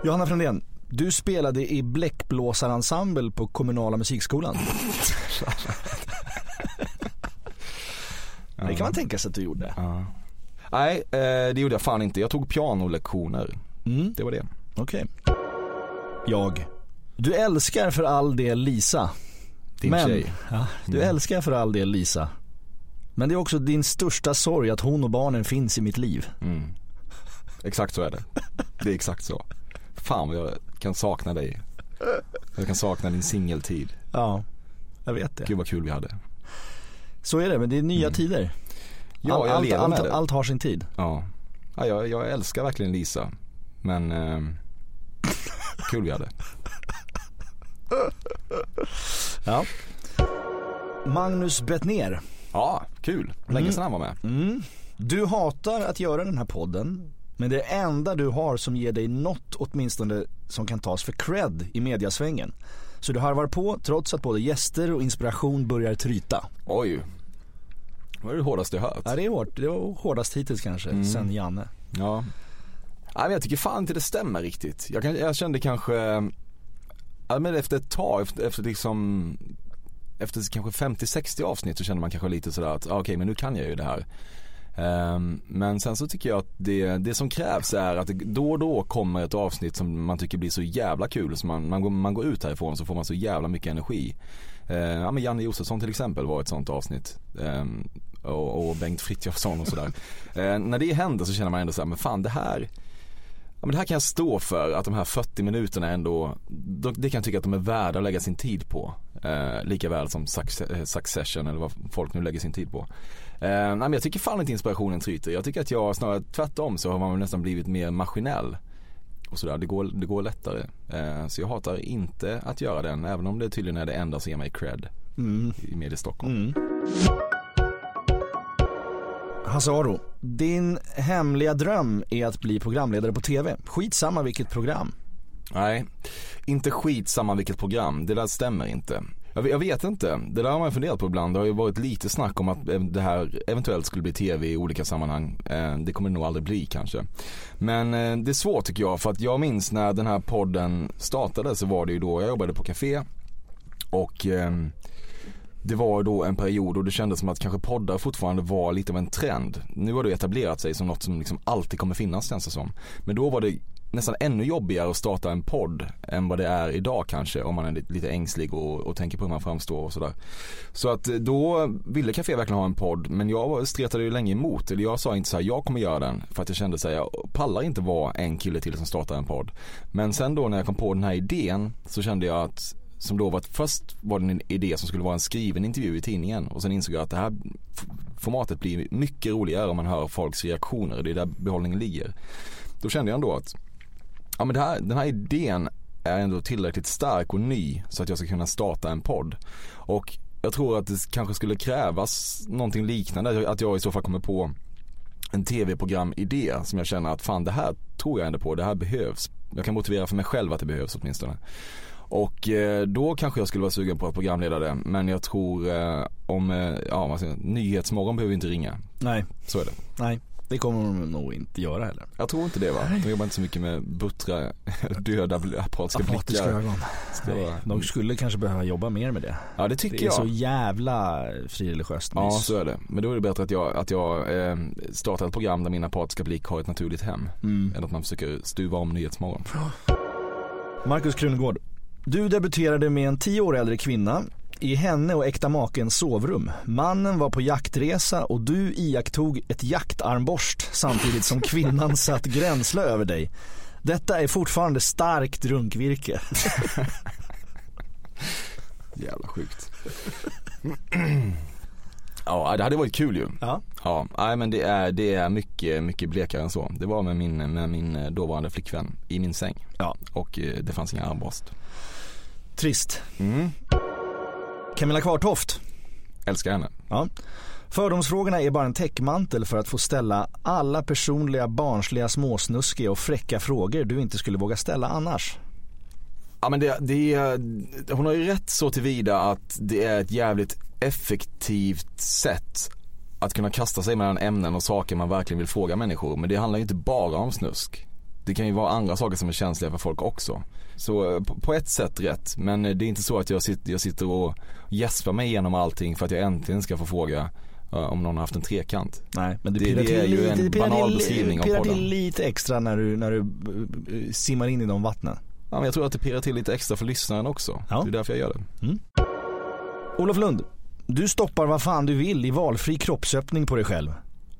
Johanna Frändén, du spelade i bläckblåsarensemble på kommunala musikskolan. Det kan man tänka sig att du gjorde. Ja. Nej, eh, det gjorde jag fan inte. Jag tog pianolektioner. Mm. Det var det. Okej. Jag. Du älskar för all del Lisa. Din men, tjej. Ja, du Mm. älskar för all del Lisa. Men det är också din största sorg att hon och barnen finns i mitt liv. Mm. Exakt så är det. Det är exakt så. Fan vad jag kan sakna dig. Jag kan sakna din singeltid. Ja, jag vet det. Gud vad kul vi hade. Så är det, men det är nya tider. Mm. Ja, All- jag allt, lever allt, med det. allt har sin tid. Ja, ja jag, jag älskar verkligen Lisa. Men eh, kul vi hade. Ja. Magnus Bettner. Ja, kul. Länge Mm. sedan han var med. Mm. Du hatar att göra den här podden. Men det enda du har som ger dig något åtminstone som kan tas för cred i mediasvängen. Så du harvar på trots att både gäster och inspiration börjar tryta. Oj. Det var det hårdaste jag hört. Ja det är hårt, det var hårdast hittills kanske, Mm. sen Janne. Ja. Nej, men jag tycker fan inte det stämmer riktigt. Jag, kan, jag kände kanske, ja, men efter ett tag, efter, efter liksom efter kanske 50-60 avsnitt så känner man kanske lite sådär att, ah, okej men nu kan jag ju det här. Um, men sen så tycker jag att det, det som krävs är att då och då kommer ett avsnitt som man tycker blir så jävla kul så man, man, går, man går ut härifrån så får man så jävla mycket energi. Uh, ja men Janne Josefsson till exempel var ett sånt avsnitt. Um, och, och Bengt Frithiofsson och sådär. uh, [LAUGHS] när det händer så känner man ändå såhär, men fan det här Ja men det här kan jag stå för, att de här 40 minuterna ändå, då- det kan jag tycka att de är värda att lägga sin tid på. Eh, lika väl som eh, Succession eller vad folk nu lägger sin tid på. Eh, nej men jag tycker fan inte inspirationen tryter. Jag tycker att jag snarare tvärtom så har man nästan blivit mer maskinell. Och sådär, det går, det går lättare. Eh, så jag hatar inte att göra den, även om det tydligen är det enda som ger mig cred Mm. i Media Stockholm. Mm. Hasse Aro, din hemliga dröm är att bli programledare på TV. Skitsamma vilket program. Nej, inte skit samma vilket program. Det där stämmer inte. Jag, vet inte. Det där har man funderat på ibland. Det har ju varit lite snack om att det här eventuellt skulle bli tv i olika sammanhang. Eh, det kommer det nog aldrig bli kanske. Men eh, det är svårt tycker jag för att jag minns när den här podden startade så var det ju då jag jobbade på café och ehm, det var då en period och det kändes som att kanske poddar fortfarande var lite av en trend. Nu har det etablerat sig som något som liksom alltid kommer finnas känns det som. Men då var det nästan ännu jobbigare att starta en podd än vad det är idag kanske om man är lite, ängslig och, och tänker på hur man framstår och sådär. Så att eh, då ville Café verkligen ha en podd men jag stretade ju länge emot. Eller jag sa inte så här, jag kommer göra den för att jag kände så här, jag pallar inte vara en kille till som startar en podd. Men sen då när jag kom på den här idén så kände jag att som då var att först var det en idé som skulle vara en skriven intervju i tidningen och sen insåg jag att det här formatet blir mycket roligare om man hör folks reaktioner. Det är där behållningen ligger. Då kände jag ändå att ja, men det här, den här idén är ändå tillräckligt stark och ny så att jag ska kunna starta en podd. Och jag tror att det kanske skulle krävas någonting liknande, att jag i så fall kommer på en tv-programidé. som jag känner att fan det här tror jag ändå på, det här behövs. Jag kan motivera för mig själv att det behövs åtminstone. Och eh, då kanske jag skulle vara sugen på att programleda det. Men jag tror eh, om, eh, ja vad säger jag, Nyhetsmorgon behöver inte ringa. Nej, Så är det. nej. Det kommer de nog inte göra heller. Jag tror inte det va? De jobbar inte så mycket med buttra, [LAUGHS] döda, apatiska blickar. ögon. Nej, de skulle kanske behöva jobba mer med det. Ja det tycker Det är jag. så jävla frireligiöst Ja så är det. Men då är det bättre att jag, att jag eh, startar ett program där min apatiska blick har ett naturligt hem. Mm. Än att man försöker stuva om Nyhetsmorgon. Markus Krunegård. Du debuterade med en tio år äldre kvinna i henne och äkta makens sovrum. Mannen var på jaktresa och du iakttog ett jaktarmborst samtidigt som kvinnan [LAUGHS] satt gränsle över dig. Detta är fortfarande starkt runkvirke. [LAUGHS] Jävla sjukt. [CLEARS THROAT] ja, det hade varit kul ju. Ja. Ja, nej men det är, det är mycket, mycket blekare än så. Det var med min, med min dåvarande flickvän i min säng. Ja. Och eh, det fanns inga armborst. Trist. Mm. Camilla Kvartoft. Älskar henne. Ja. Fördomsfrågorna är bara en täckmantel för att få ställa alla personliga, barnsliga, småsnuskiga och fräcka frågor du inte skulle våga ställa annars. Ja men det, det, hon har ju rätt så tillvida att det är ett jävligt effektivt sätt att kunna kasta sig mellan ämnen och saker man verkligen vill fråga människor. Men det handlar ju inte bara om snusk. Det kan ju vara andra saker som är känsliga för folk också. Så på, på ett sätt rätt, men det är inte så att jag sitter, jag sitter och gäspar mig igenom allting för att jag äntligen ska få fråga uh, om någon har haft en trekant. Nej, men Det- pirrar det till, är ju lite, en pirrar banal till, beskrivning av pirrar podden. till lite extra när du, när du eh, simmar in i de vattnen. Ja, men jag tror att det pirrar till lite extra för lyssnaren också. Ja. Det är därför jag gör det. Olof Lund, du stoppar vad fan du vill i valfri kroppsöppning på dig själv.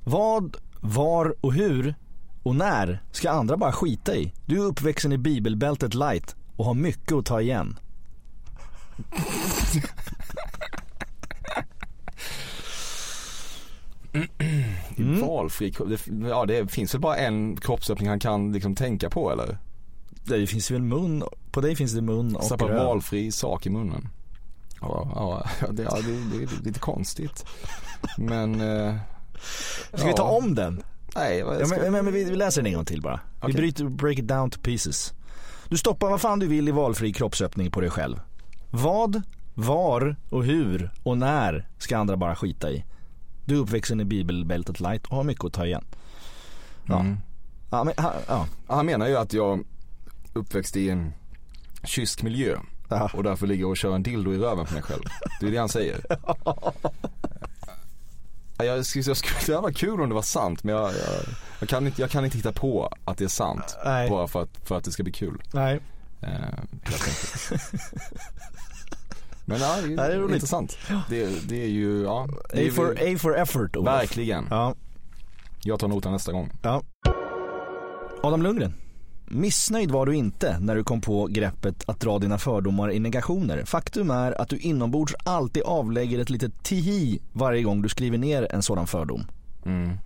Vad, var och hur och när ska andra bara skita i? Du är uppväxten i bibelbältet light och har mycket att ta igen. Mm. Valfri, kropp- ja det finns väl bara en kroppsöppning han kan liksom tänka på eller? Det finns väl mun, på dig finns det mun och Stoppa röv. valfri sak i munnen. Ja, ja, det, ja det, det, är lite konstigt. Men... Eh, Ska vi ta om den? Nej, vad Ja, ska... men, men, men vi vi läser den en gång till bara. Vi Okej. bryter, break it down to pieces. Du stoppar vad fan du vill i valfri kroppsöppning på dig själv. Vad, var och hur och när ska andra bara skita i? Du är uppvuxen i bibelbältet light och har mycket att ta igen. Ja. Mm. Ja, men, ha, ja. Ja, Han menar ju att jag uppväxt i en kysk miljö Ja. och därför ligger och kör en dildo i röven på mig själv. Det är det han säger. [LAUGHS] Ja, Jag skulle, jag skulle, det var kul om det var sant men jag, jag, jag, kan inte, jag kan inte hitta på att det är sant. Nej. Bara för att, för att det ska bli kul. Nej. Eh. [LAUGHS] Men ja, det är, det är roligt. intressant. Det, det är ju, ja. A for, A for effort Olof. verkligen. Ja. Jag tar notan nästa gång. Ja. Adam Lundgren. Missnöjd var du inte när du kom på greppet att dra dina fördomar i negationer. Faktum är att du inombords alltid avlägger ett litet tihi varje gång du skriver ner en sådan fördom. Mm.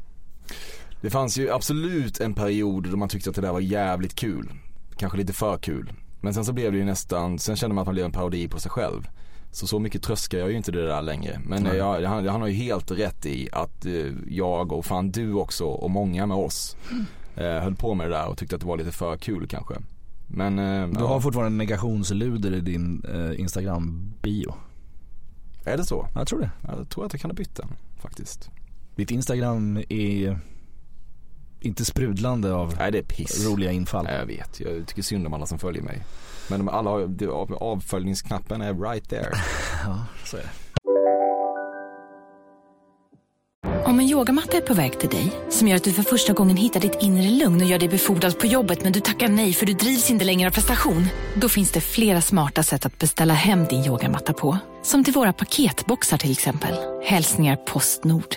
Det fanns ju absolut en period då man tyckte att det där var jävligt kul. Kanske lite för kul. Men sen så blev det ju nästan, sen kände man att man blev en parodi på sig själv. Så så mycket tröskar jag ju inte det där längre. Men jag, han, han har ju helt rätt i att eh, jag och fan du också och många med oss eh, höll på med det där och tyckte att det var lite för kul kanske. Men eh, Du ja. har fortfarande negationsluder i din eh, Instagram-bio. är det så? Jag tror det. Jag tror att jag kan ha bytt den faktiskt. Ditt Instagram är inte sprudlande av Nej det är piss. roliga infall. Nej, jag vet, jag tycker synd om alla som följer mig. Men alla har, avföljningsknappen är right there. [LAUGHS] Ja, så är det. Om en yogamatta är på väg till dig, som gör att du för första gången hittar ditt inre lugn och gör dig befordrad på jobbet men du tackar nej för du drivs inte längre av prestation. Då finns det flera smarta sätt att beställa hem din yogamatta på. Som till våra paketboxar till exempel. Hälsningar Postnord.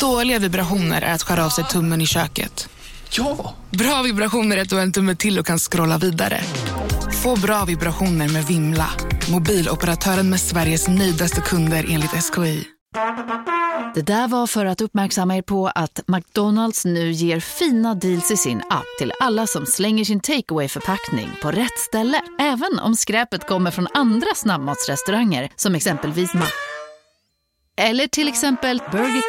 Dåliga vibrationer är att skära av sig tummen i köket. Ja! Bra vibrationer är att du har en tumme till och kan scrolla vidare. Få bra vibrationer med Vimla. Mobiloperatören med Sveriges nöjdaste kunder enligt SKI. Det där var för att uppmärksamma er på att McDonalds nu ger fina deals i sin app till alla som slänger sin takeaway förpackning på rätt ställe. Även om skräpet kommer från andra snabbmatsrestauranger som exempelvis Ma... Eller till exempel Burger...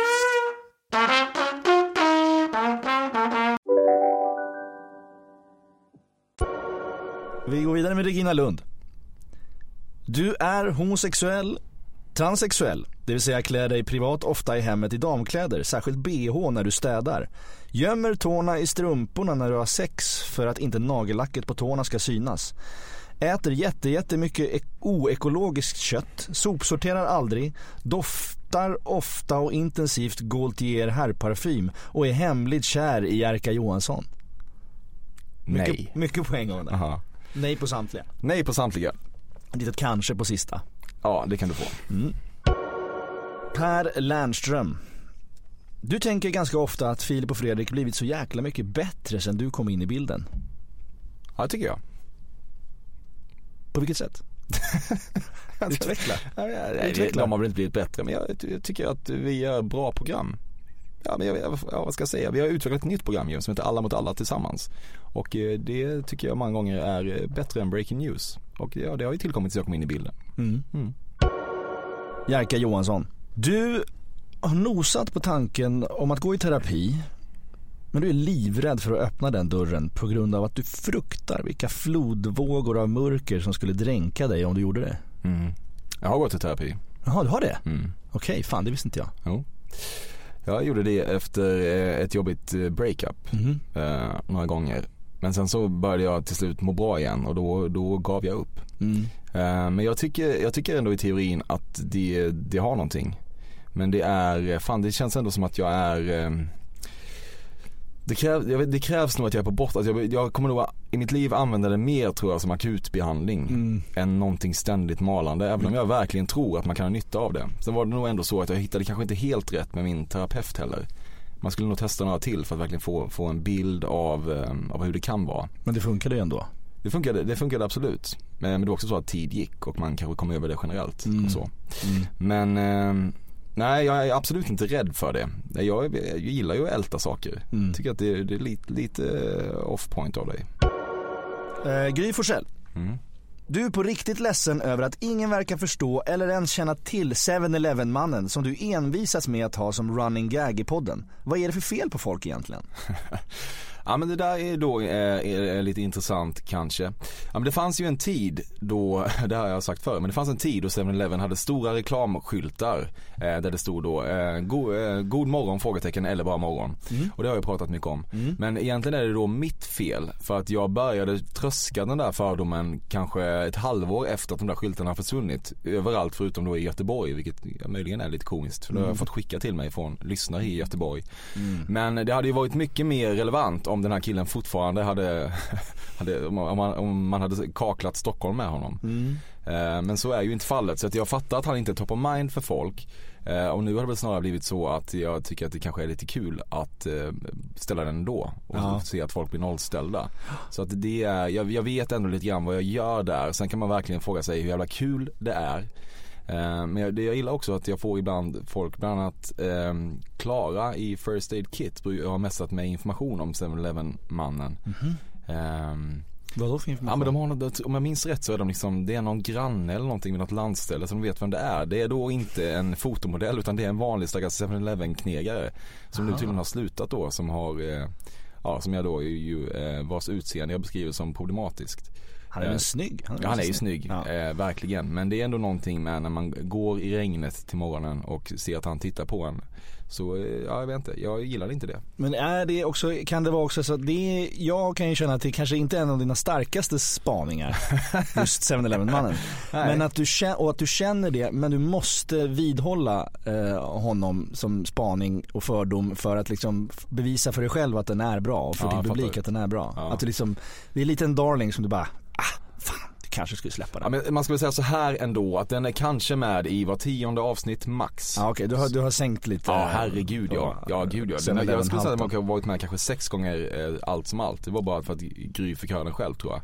Vi går vidare med Regina Lund. Du är homosexuell, transsexuell, det vill säga klär dig privat ofta i hemmet i damkläder, särskilt bh när du städar. Gömmer tårna i strumporna när du har sex för att inte nagellacket på tårna ska synas. Äter jätte, jättemycket ek- oekologiskt kött, sopsorterar aldrig, doftar ofta och intensivt Gaultier herrparfym och är hemligt kär i Jerka Johansson. Nej. Mycket, mycket på en gång där. Aha. Nej på samtliga. Nej på samtliga. Ett litet kanske på sista. Ja, det kan du få. Per Lernström. Du tänker ganska ofta att Filip och Fredrik blivit så jäkla mycket bättre sen du kom in i bilden. Ja, det tycker jag. På vilket sätt? [LAUGHS] Utveckla. [LAUGHS] Ja, ja, ja, Utveckla. De har väl inte blivit bättre, men jag, jag tycker att vi gör bra program. Ja, men jag, jag, ja, vad ska jag säga? Vi har utvecklat ett nytt program ju som heter Alla mot alla tillsammans. Och eh, det tycker jag många gånger är eh, bättre än Breaking News. Och ja, det har ju tillkommit sen jag kom in i bilden. Mm. Mm. Jerka Johansson. Du har nosat på tanken om att gå i terapi. Men du är livrädd för att öppna den dörren på grund av att du fruktar vilka flodvågor av mörker som skulle dränka dig om du gjorde det. Mm. Jag har gått i terapi. Jaha, du har det? Mm. Okej, fan det visste inte jag. Jo. Jag gjorde det efter eh, ett jobbigt breakup Mhm. eh, några gånger. Men sen så började jag till slut må bra igen och då, då gav jag upp. Mm. Eh, Men jag tycker, jag tycker ändå i teorin att det, det har någonting. Men det är, fan det känns ändå som att jag är eh, det, kräv, jag vet, det krävs nog att jag är på botten, alltså jag, jag kommer nog i mitt liv använda det mer tror jag som akutbehandling Mm. än någonting ständigt malande. Även om jag verkligen tror att man kan ha nytta av det. Sen var det nog ändå så att jag hittade kanske inte helt rätt med min terapeut heller. Man skulle nog testa några till för att verkligen få, få en bild av, eh, av hur det kan vara. Men det funkade ju ändå. Det funkade, det funkade absolut. Men, men det var också så att tid gick och man kanske kom över det generellt Mm. och så. Mm. Men eh, nej jag är absolut inte rädd för det. Jag, jag gillar ju att älta saker. Mm. Tycker att det, det är lite, lite eh, off point av dig. Eh, Gry Forssell. Mm. Du är på riktigt ledsen över att ingen verkar förstå eller ens känna till 7-Eleven-mannen som du envisas med att ha som running gag i podden. Vad är det för fel på folk egentligen? [LAUGHS] Ja men det där är då eh, är, lite intressant kanske. Ja men det fanns ju en tid då, [LAUGHS] det har jag sagt förr, men det fanns en tid då 7-Eleven hade stora reklamskyltar eh, där det stod då eh, go, God morgon frågetecken eller bara morgon. Och det har jag pratat mycket om. Men egentligen är det då mitt fel för att jag började tröska den där fördomen kanske ett halvår efter att de där skyltarna har försvunnit överallt förutom då i Göteborg vilket möjligen är lite komiskt för det har jag fått skicka till mig från lyssnare i Göteborg. Men det hade ju varit mycket mer relevant om den här killen fortfarande hade, [LAUGHS] hade om, man, om man hade kaklat Stockholm med honom. Eh, Men så är ju inte fallet så att jag fattar att han inte är top of mind för folk. Eh, Och nu har det väl snarare blivit så att jag tycker att det kanske är lite kul att eh, ställa den ändå och Ja. se att folk blir nollställda. Så att det är, jag, jag vet ändå lite grann vad jag gör där. Sen kan man verkligen fråga sig hur jävla kul det är. Eh, Men jag, det jag gillar också att jag får ibland folk, bland annat eh, Klara i First Aid Kit har messat mig information om 7-Eleven mannen. Ehm, Vad då för Ja information? men de har något, om jag minns rätt så är de liksom, det är någon granne eller någonting med något landställe som vet vem det är. Det är då inte en fotomodell utan det är en vanlig stackars 7-Eleven knegare. Som nu tydligen har slutat då som har, eh, ja som jag då ju, eh, vars utseende jag beskriver som problematiskt. Han är väl snygg? Ja, han är ju snygg, Ja. eh, verkligen. Men det är ändå någonting med när man går i regnet till morgonen och ser att han tittar på en. Så, eh, ja jag vet inte, jag gillar inte det. Men är det också, kan det vara också så att det är, jag kan ju känna att det kanske inte är en av dina starkaste spaningar, [LAUGHS] just 7-Eleven-mannen. Nej. Men att du och att du känner det, men du måste vidhålla eh, honom som spaning och fördom för att liksom bevisa för dig själv att den är bra och för Ja, din publik att den är bra. Ja. Att du liksom, det är lite en darling som du bara, kanske skulle släppa Ja, den. men man ska väl säga så här ändå att den är kanske med i var tionde avsnitt max. Ja, Okej, du, har, du har sänkt lite. Ja herregud ja. Ja gud ja. Den, jag skulle säga att man kan ha varit med kanske sex gånger eh, allt som allt. Det var bara för att Gry fick höra den själv tror jag.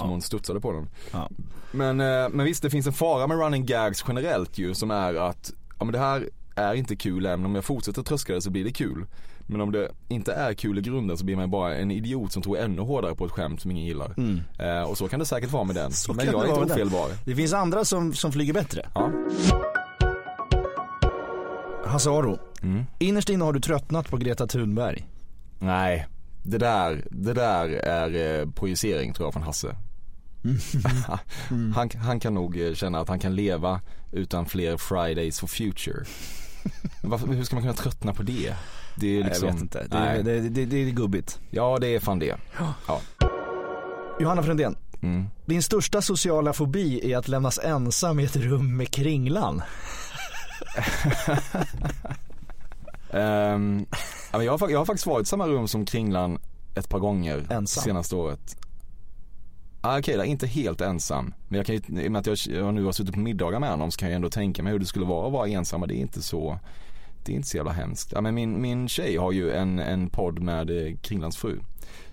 Som hon studsade på den. Ja. Men, eh, men visst det finns en fara med running gags generellt ju som är att, ja men det här är inte kul även om jag fortsätter tröska det så blir det kul. Men om det inte är kul i grunden så blir man bara en idiot som tror ännu hårdare på ett skämt som ingen gillar. Eh, och så kan det säkert vara med den. Så men jag det är inte ofelbar. Det finns andra som, som flyger bättre. Ja. Hasse Aro, Mm. innerst inne har du tröttnat på Greta Thunberg. Nej, det där, det där är eh, projicering tror jag från Hasse. [LAUGHS] han, han kan nog eh, känna att han kan leva utan fler Fridays for future. Varför, hur ska man kunna tröttna på det? Det är liksom, jag vet inte, det, nej. det, det, det är gubbigt. Ja det är fan det. Ja. Johanna Frändén, Mm. din största sociala fobi är att lämnas ensam i ett rum med Kringlan. [LAUGHS] Men jag, har, jag har faktiskt varit i samma rum som Kringlan ett par gånger Ensam? senaste året. Ah, Okej, okay, inte helt ensam. Men jag kan ju, i och med att jag, nu har suttit på middagar med honom så kan jag ändå tänka mig hur det skulle vara att vara ensam. Det är inte så, det är inte så jävla hemskt. Ja, men min, min tjej har ju en, en podd med eh, Kringlands fru.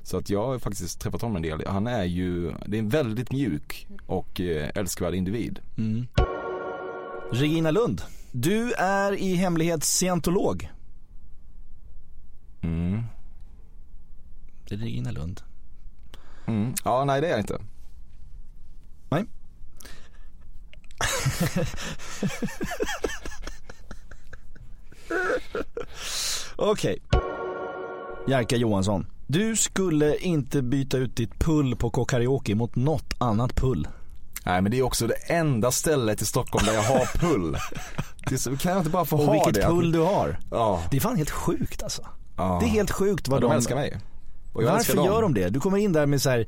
Så att jag har faktiskt träffat honom en del. Han är ju, det är en väldigt mjuk och eh, älskvärd individ. Mm. Regina Lund, du är i hemlighet scientolog. Mm. Det är Regina Lund. Mm. Ja, nej det är jag inte. Nej. [LAUGHS] Okej. Okay. Jerka Johansson. Du skulle inte byta ut ditt pull på K-karaoke mot något annat pull. Nej men det är också det enda stället i Stockholm där jag har pull. Det kan jag inte bara få och ha vilket det? pull du har. Ja. Det är fan helt sjukt alltså. Ja. Det är helt sjukt vad de, de älskar mig. Och jag Varför gör de det? Du kommer in där med så här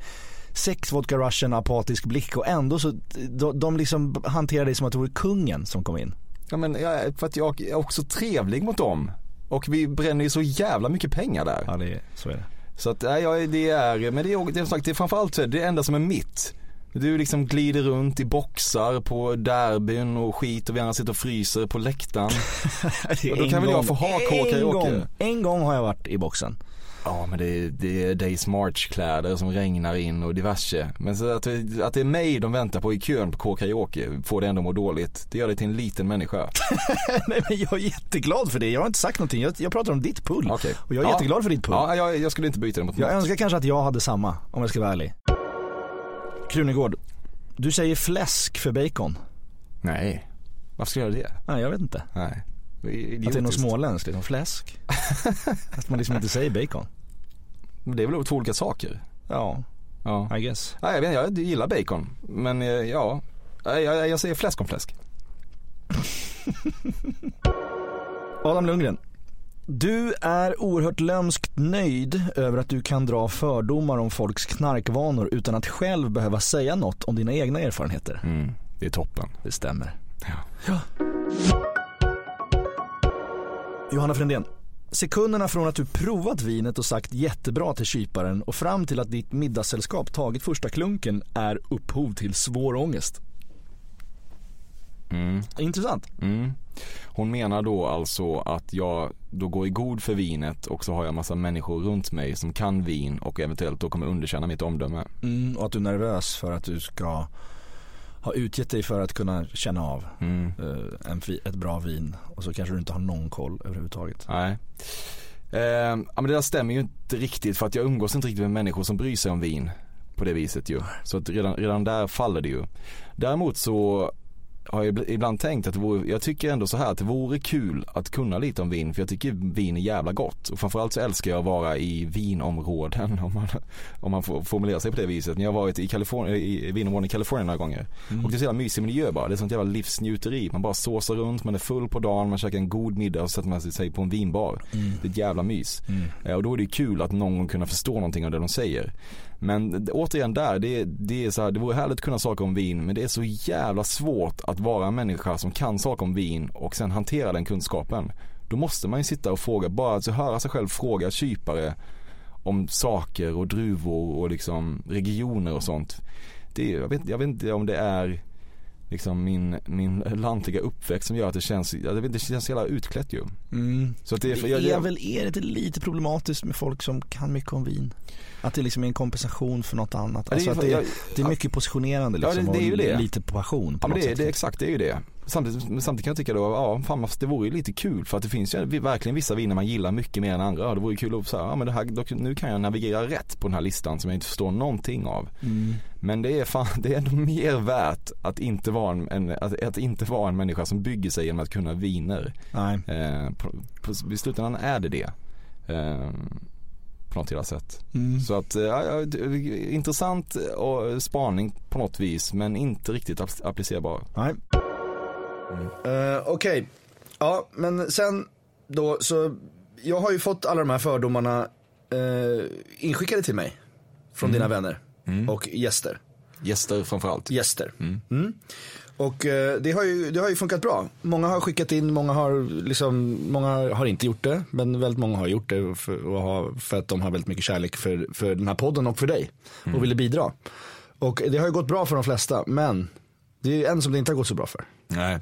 sex vodka russian apatisk blick och ändå så, de, de liksom hanterar dig som att du vore kungen som kom in. Ja men jag, för att jag är också trevlig mot dem. Och vi bränner ju så jävla mycket pengar där. Ja det är, så är det. Så att, nej, jag, det är, men det är, det är, sagt, det är framförallt så är det det enda som är mitt. Du liksom glider runt i boxar på derbyn och skit och vi andra sitter och fryser på läktaren. [LAUGHS] och då kan väl jag få ha en karaoke? gång, en gång har jag varit i boxen. Ja men det är, det är Days March-kläder som regnar in och diverse. Men så att, att det är mig de väntar på i kön på K-karaoke får det ändå må dåligt. Det gör det till en liten människa. [LAUGHS] Nej men jag är jätteglad för det. Jag har inte sagt någonting. Jag, jag pratar om ditt pull. Okay. Och jag är ja. jätteglad för ditt pull. Ja, jag, jag skulle inte byta det mot Jag något. önskar kanske att jag hade samma, om jag ska vara ärlig. Krunegård, du säger fläsk för bacon. Nej, varför ska jag göra det? Nej jag vet inte. Nej. Att det är något småländskt, liksom fläsk. [LAUGHS] att man liksom inte säger bacon. Men det är väl två olika saker? Ja, ja. I guess. Nej, jag, vet, jag gillar bacon. Men eh, ja, jag, jag, jag säger fläsk om fläsk. [LAUGHS] Adam Lundgren. Du är oerhört lömskt nöjd över att du kan dra fördomar om folks knarkvanor utan att själv behöva säga något om dina egna erfarenheter. Mm, det är toppen. Det stämmer. Ja. ja. Johanna Frändén. Sekunderna från att du provat vinet och sagt jättebra till kyparen och fram till att ditt middagssällskap tagit första klunken är upphov till svår ångest. Mm. Intressant. Mm. Hon menar då alltså att jag då går i god för vinet och så har jag massa människor runt mig som kan vin och eventuellt då kommer underkänna mitt omdöme. Mm, och att du är nervös för att du ska ha utgett dig för att kunna känna av mm. uh, en, ett bra vin och så kanske du inte har någon koll överhuvudtaget. Nej. Eh, ja, men det där stämmer ju inte riktigt för att jag umgås inte riktigt med människor som bryr sig om vin på det viset ju. Så att redan, redan där faller det ju. Däremot så har jag ibland tänkt att det vore, jag tycker ändå så här att det vore kul att kunna lite om vin för jag tycker vin är jävla gott och framförallt så älskar jag att vara i vinområden [LAUGHS] om man, om man får formulera sig på det viset. När jag har varit i, Kalifornien, i vinområden i Kalifornien några gånger mm. och det är så jävla mysig miljö bara. Det är sånt jävla livsnjuteri. Man bara såsar runt, man är full på dagen, man käkar en god middag och sätter man sig på en vinbar. Mm. Det är ett jävla mys. Mm. Och då är det kul att någon kunna förstå någonting av det de säger. Men återigen där, det, det är så här, det vore härligt att kunna saker om vin men det är så jävla svårt att vara en människa som kan saker om vin och sen hantera den kunskapen. Då måste man ju sitta och fråga, bara alltså höra sig själv fråga kypare om saker och druvor och liksom regioner och sånt. Det, jag, vet, jag vet inte om det är liksom min, min lantliga uppväxt som gör att det känns, jag vet, det känns jävla utklätt ju. Mm. Så det, det jag, är jag, väl, är det lite problematiskt med folk som kan mycket om vin? Att det liksom är en kompensation för något annat. Alltså det, är, att det, jag, det är mycket positionerande liksom ja, det, det är ju det. och lite passion på ja, något det, sätt. det, exakt, det är ju det. Samtidigt, samtidigt kan jag tycka då, ja fan det vore ju lite kul för att det finns ju verkligen vissa viner man gillar mycket mer än andra. Ja, det vore kul att säga, ja men det här, nu kan jag navigera rätt på den här listan som jag inte förstår någonting av. Mm. Men det är fan, [LAUGHS] det är ändå mer värt att inte vara en, en att, att, inte vara en människa som bygger sig genom att kunna viner. Nej. Eh, på, på, I slutändan är det det. Eh, på något jävla sätt. Mm. Så att, ja, intressant och spaning på något vis men inte riktigt applicerbar. Nej. Mm. Uh, Okej, okay. ja men sen då så, jag har ju fått alla de här fördomarna uh, inskickade till mig. Från Mm. dina vänner mm. och gäster. Gäster framförallt. Gäster. Mm. Mm. Och eh, det, har ju, det har ju funkat bra. Många har skickat in, många har, liksom, många har inte gjort det. Men väldigt många har gjort det för, och har, för att de har väldigt mycket kärlek för, för den här podden och för dig. Och ville bidra. Och det har ju gått bra för de flesta, men det är en som det inte har gått så bra för. Nej.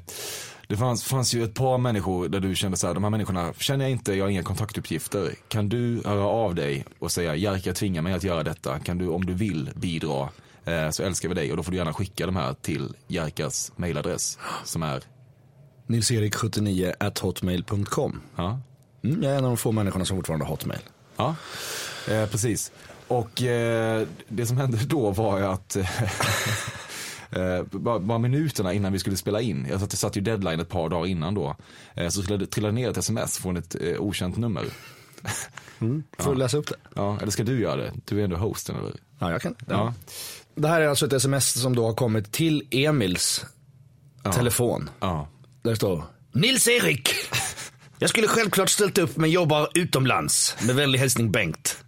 Det fanns, fanns ju ett par människor där du kände så här, de här människorna känner jag inte, jag har inga kontaktuppgifter. Kan du höra av dig och säga, Jerka tvingar mig att göra detta. Kan du, om du vill, bidra eh, så älskar vi dig. Och då får du gärna skicka de här till Jerkas mailadress som är Nilserik79 at hotmail.com. Ja. Mm, jag är en av de få människorna som fortfarande har hotmail. Ja, eh, precis. Och eh, det som hände då var ju att [LAUGHS] eh, bara, bara minuterna innan vi skulle spela in, jag satt, satt ju deadline ett par dagar innan då, eh, så trillade, trillade ner ett sms från ett eh, okänt nummer. [LAUGHS] Mm. Får du läsa upp det? Ja, eller ska du göra det? Du är ändå hosten eller? Ja, jag kan. Ja. Ja. Det här är alltså ett sms som då har kommit till Emils telefon. Ja. Där det står Nils-Erik. [LAUGHS] Jag skulle självklart ställt upp men jobbar utomlands. Med vänlig hälsning Bengt. [LAUGHS]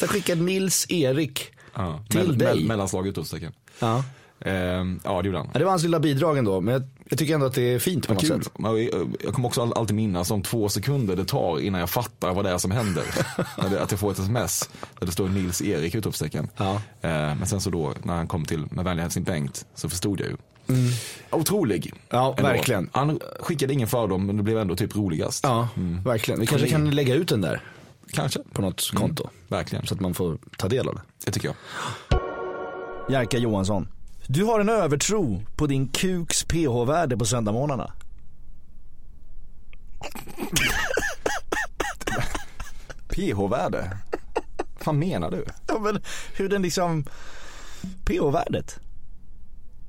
Jag skickar Nils-Erik ja. till Mell- dig. mell- Mellanslag utropstecken. Ja. Ehm, ja, det gjorde han. Ja, det var hans lilla bidrag ändå, men jag, jag tycker ändå att det är fint på Vad något kul. sätt. Jag jag kommer också all- alltid minnas de två sekunder det tar innan jag fattar vad det är som händer. [LAUGHS] Att jag får ett sms där det står Nils Erik utropstecken. Ja. Eh, Men sen så då när han kom till med vänlig hälsning Bengt så förstod jag ju. Otrolig. Mm. Ja, Ändå. verkligen. Han skickade ingen fördom men det blev ändå typ roligast. Ja, verkligen. Vi kanske kan lägga ut den där Kanske. på något konto. Verkligen. Så att man får ta del av det. Det tycker jag. Jerka Johansson. Du har en övertro på din kuks pH-värde på söndagmorgnarna. [LAUGHS] PH-värde? Vad menar du? Ja men hur den liksom, pH-värdet.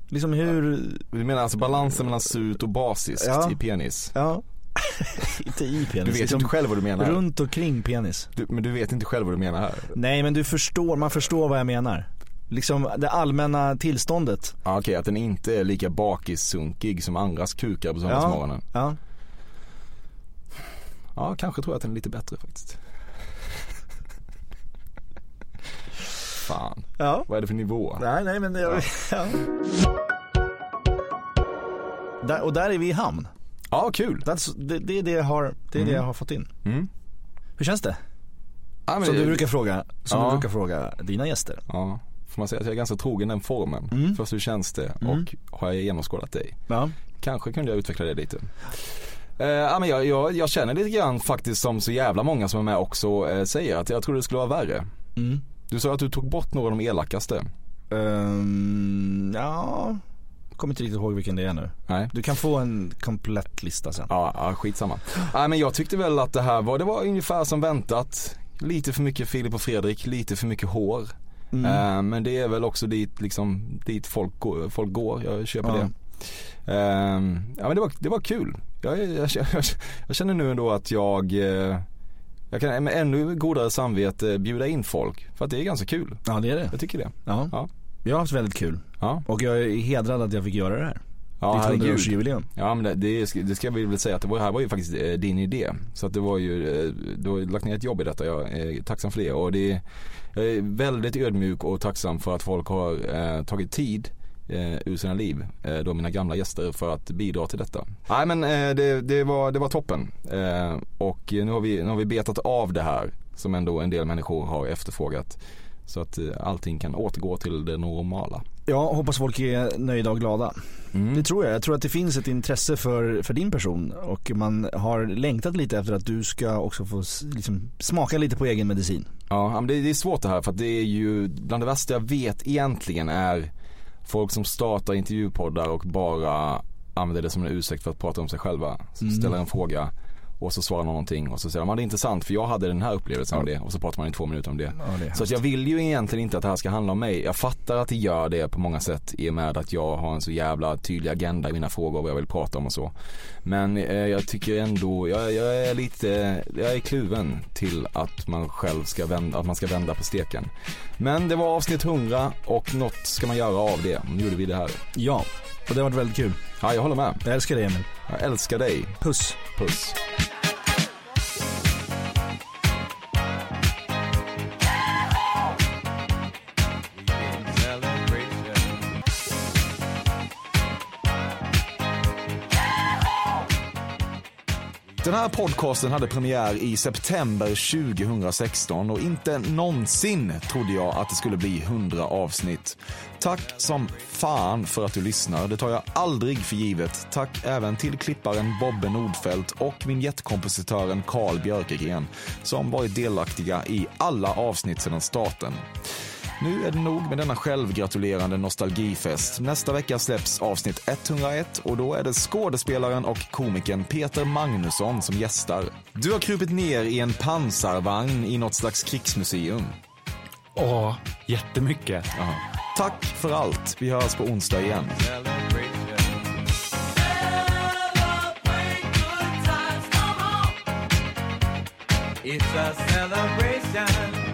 Liksom hur, Du menar alltså balansen mellan surt och basiskt Ja. i penis? ja. [LAUGHS] inte i penis. Du vet liksom inte själv vad du menar. Runt och kring penis. Du, men du vet inte själv vad du menar här. Nej men du förstår, man förstår vad jag menar. Liksom det allmänna tillståndet. Ja, Okej, att den inte är lika bakissunkig som andras kukar på söndagsmorgonen. Ja. Ja, kanske tror jag att den är lite bättre faktiskt. Fan, Ja. vad är det för nivå? Nej nej men det, ja. [LAUGHS] Där, och där är vi i hamn. Ja, kul. That's, det, det är det jag har, det är det jag har fått in. Mm. Hur känns det? Ja, men Som du brukar fråga, som Ja. du brukar fråga dina gäster. Ja, får man säga att jag är ganska trogen den formen. Mm. Först hur känns det och har jag genomskådat dig? Ja. Kanske kunde jag utveckla det lite. Eh, ja, men jag, jag, jag känner lite grann faktiskt som så jävla många som är med också eh, säger att jag trodde det skulle vara värre. Mm. Du sa att du tog bort några av de elakaste. Ehm, ja, kommer inte riktigt ihåg vilken det är nu. Nej. Du kan få en komplett lista sen. Ja, ja skitsamma. Nej men jag tyckte väl att det här var, det var ungefär som väntat. Lite för mycket Filip och Fredrik, lite för mycket hår. Mm. Eh, men det är väl också dit, liksom, dit folk, går, folk går, jag köper Ja. det. Eh, ja men det var, det var kul. Jag, jag, jag, jag känner nu ändå att jag, eh, jag kan med ännu godare samvete bjuda in folk. För att det är ganska kul. Ja det är det. Jag tycker det. Ja. Ja. Jag har haft väldigt kul. Ja, Och jag är hedrad att jag fick göra det här. ja Ditt herregud. 100-årsjubileum. Ja men det, det, ska, det ska vi väl säga att det var, här var ju faktiskt eh, din idé. Så att det var ju, eh, du har ju lagt ner ett jobb i detta. Jag är tacksam för det. Och det, jag är väldigt ödmjuk och tacksam för att folk har eh, tagit tid eh, ur sina liv, eh, då mina gamla gäster, för att bidra till detta. Nej men eh, det, det, var, det var toppen. Eh, och nu har, vi, nu har vi betat av det här som ändå en del människor har efterfrågat. Så att eh, allting kan återgå till det normala. Jag hoppas folk är nöjda och glada. Mm. Det tror jag. Jag tror att det finns ett intresse för, för din person och man har längtat lite efter att du ska också få liksom, smaka lite på egen medicin. Ja, men det, det är svårt det här för att det är ju bland det värsta jag vet egentligen är folk som startar intervjupoddar och bara använder det som en ursäkt för att prata om sig själva. Så Mm. ställer en fråga och så svarar någon någonting och så säger man det är intressant för jag hade den här upplevelsen av det och så pratar man i två minuter om det. Ja, det Så att jag vill ju egentligen inte att det här ska handla om mig. Jag fattar att det gör det på många sätt i och med att jag har en så jävla tydlig agenda i mina frågor och vad jag vill prata om och så. Men eh, jag tycker ändå, jag, jag är lite, jag är kluven till att man själv ska vända, att man ska vända på steken. Men det var avsnitt 100 och något ska man göra av det. Nu gjorde vi det här. Ja, och det har varit väldigt kul. Ja, jag håller med. Jag älskar dig Emil. Jag älskar dig. Puss. Puss. Den här podcasten hade premiär i september 2016 och inte någonsin trodde jag att det skulle bli 100 avsnitt. Tack som fan för att du lyssnar. Det tar jag aldrig för givet. Tack även till klipparen Bobbe Nordfeldt och vignettkompositören Carl Björkegren som varit delaktiga i alla avsnitt sedan starten. Nu är det nog med denna självgratulerande nostalgifest. Nästa vecka släpps avsnitt 101 och då är det skådespelaren och komikern Peter Magnusson som gästar. Du har krupit ner i en pansarvagn i något slags krigsmuseum. Åh, jättemycket. Aha. Tack för allt. Vi hörs på onsdag igen. It's a celebration.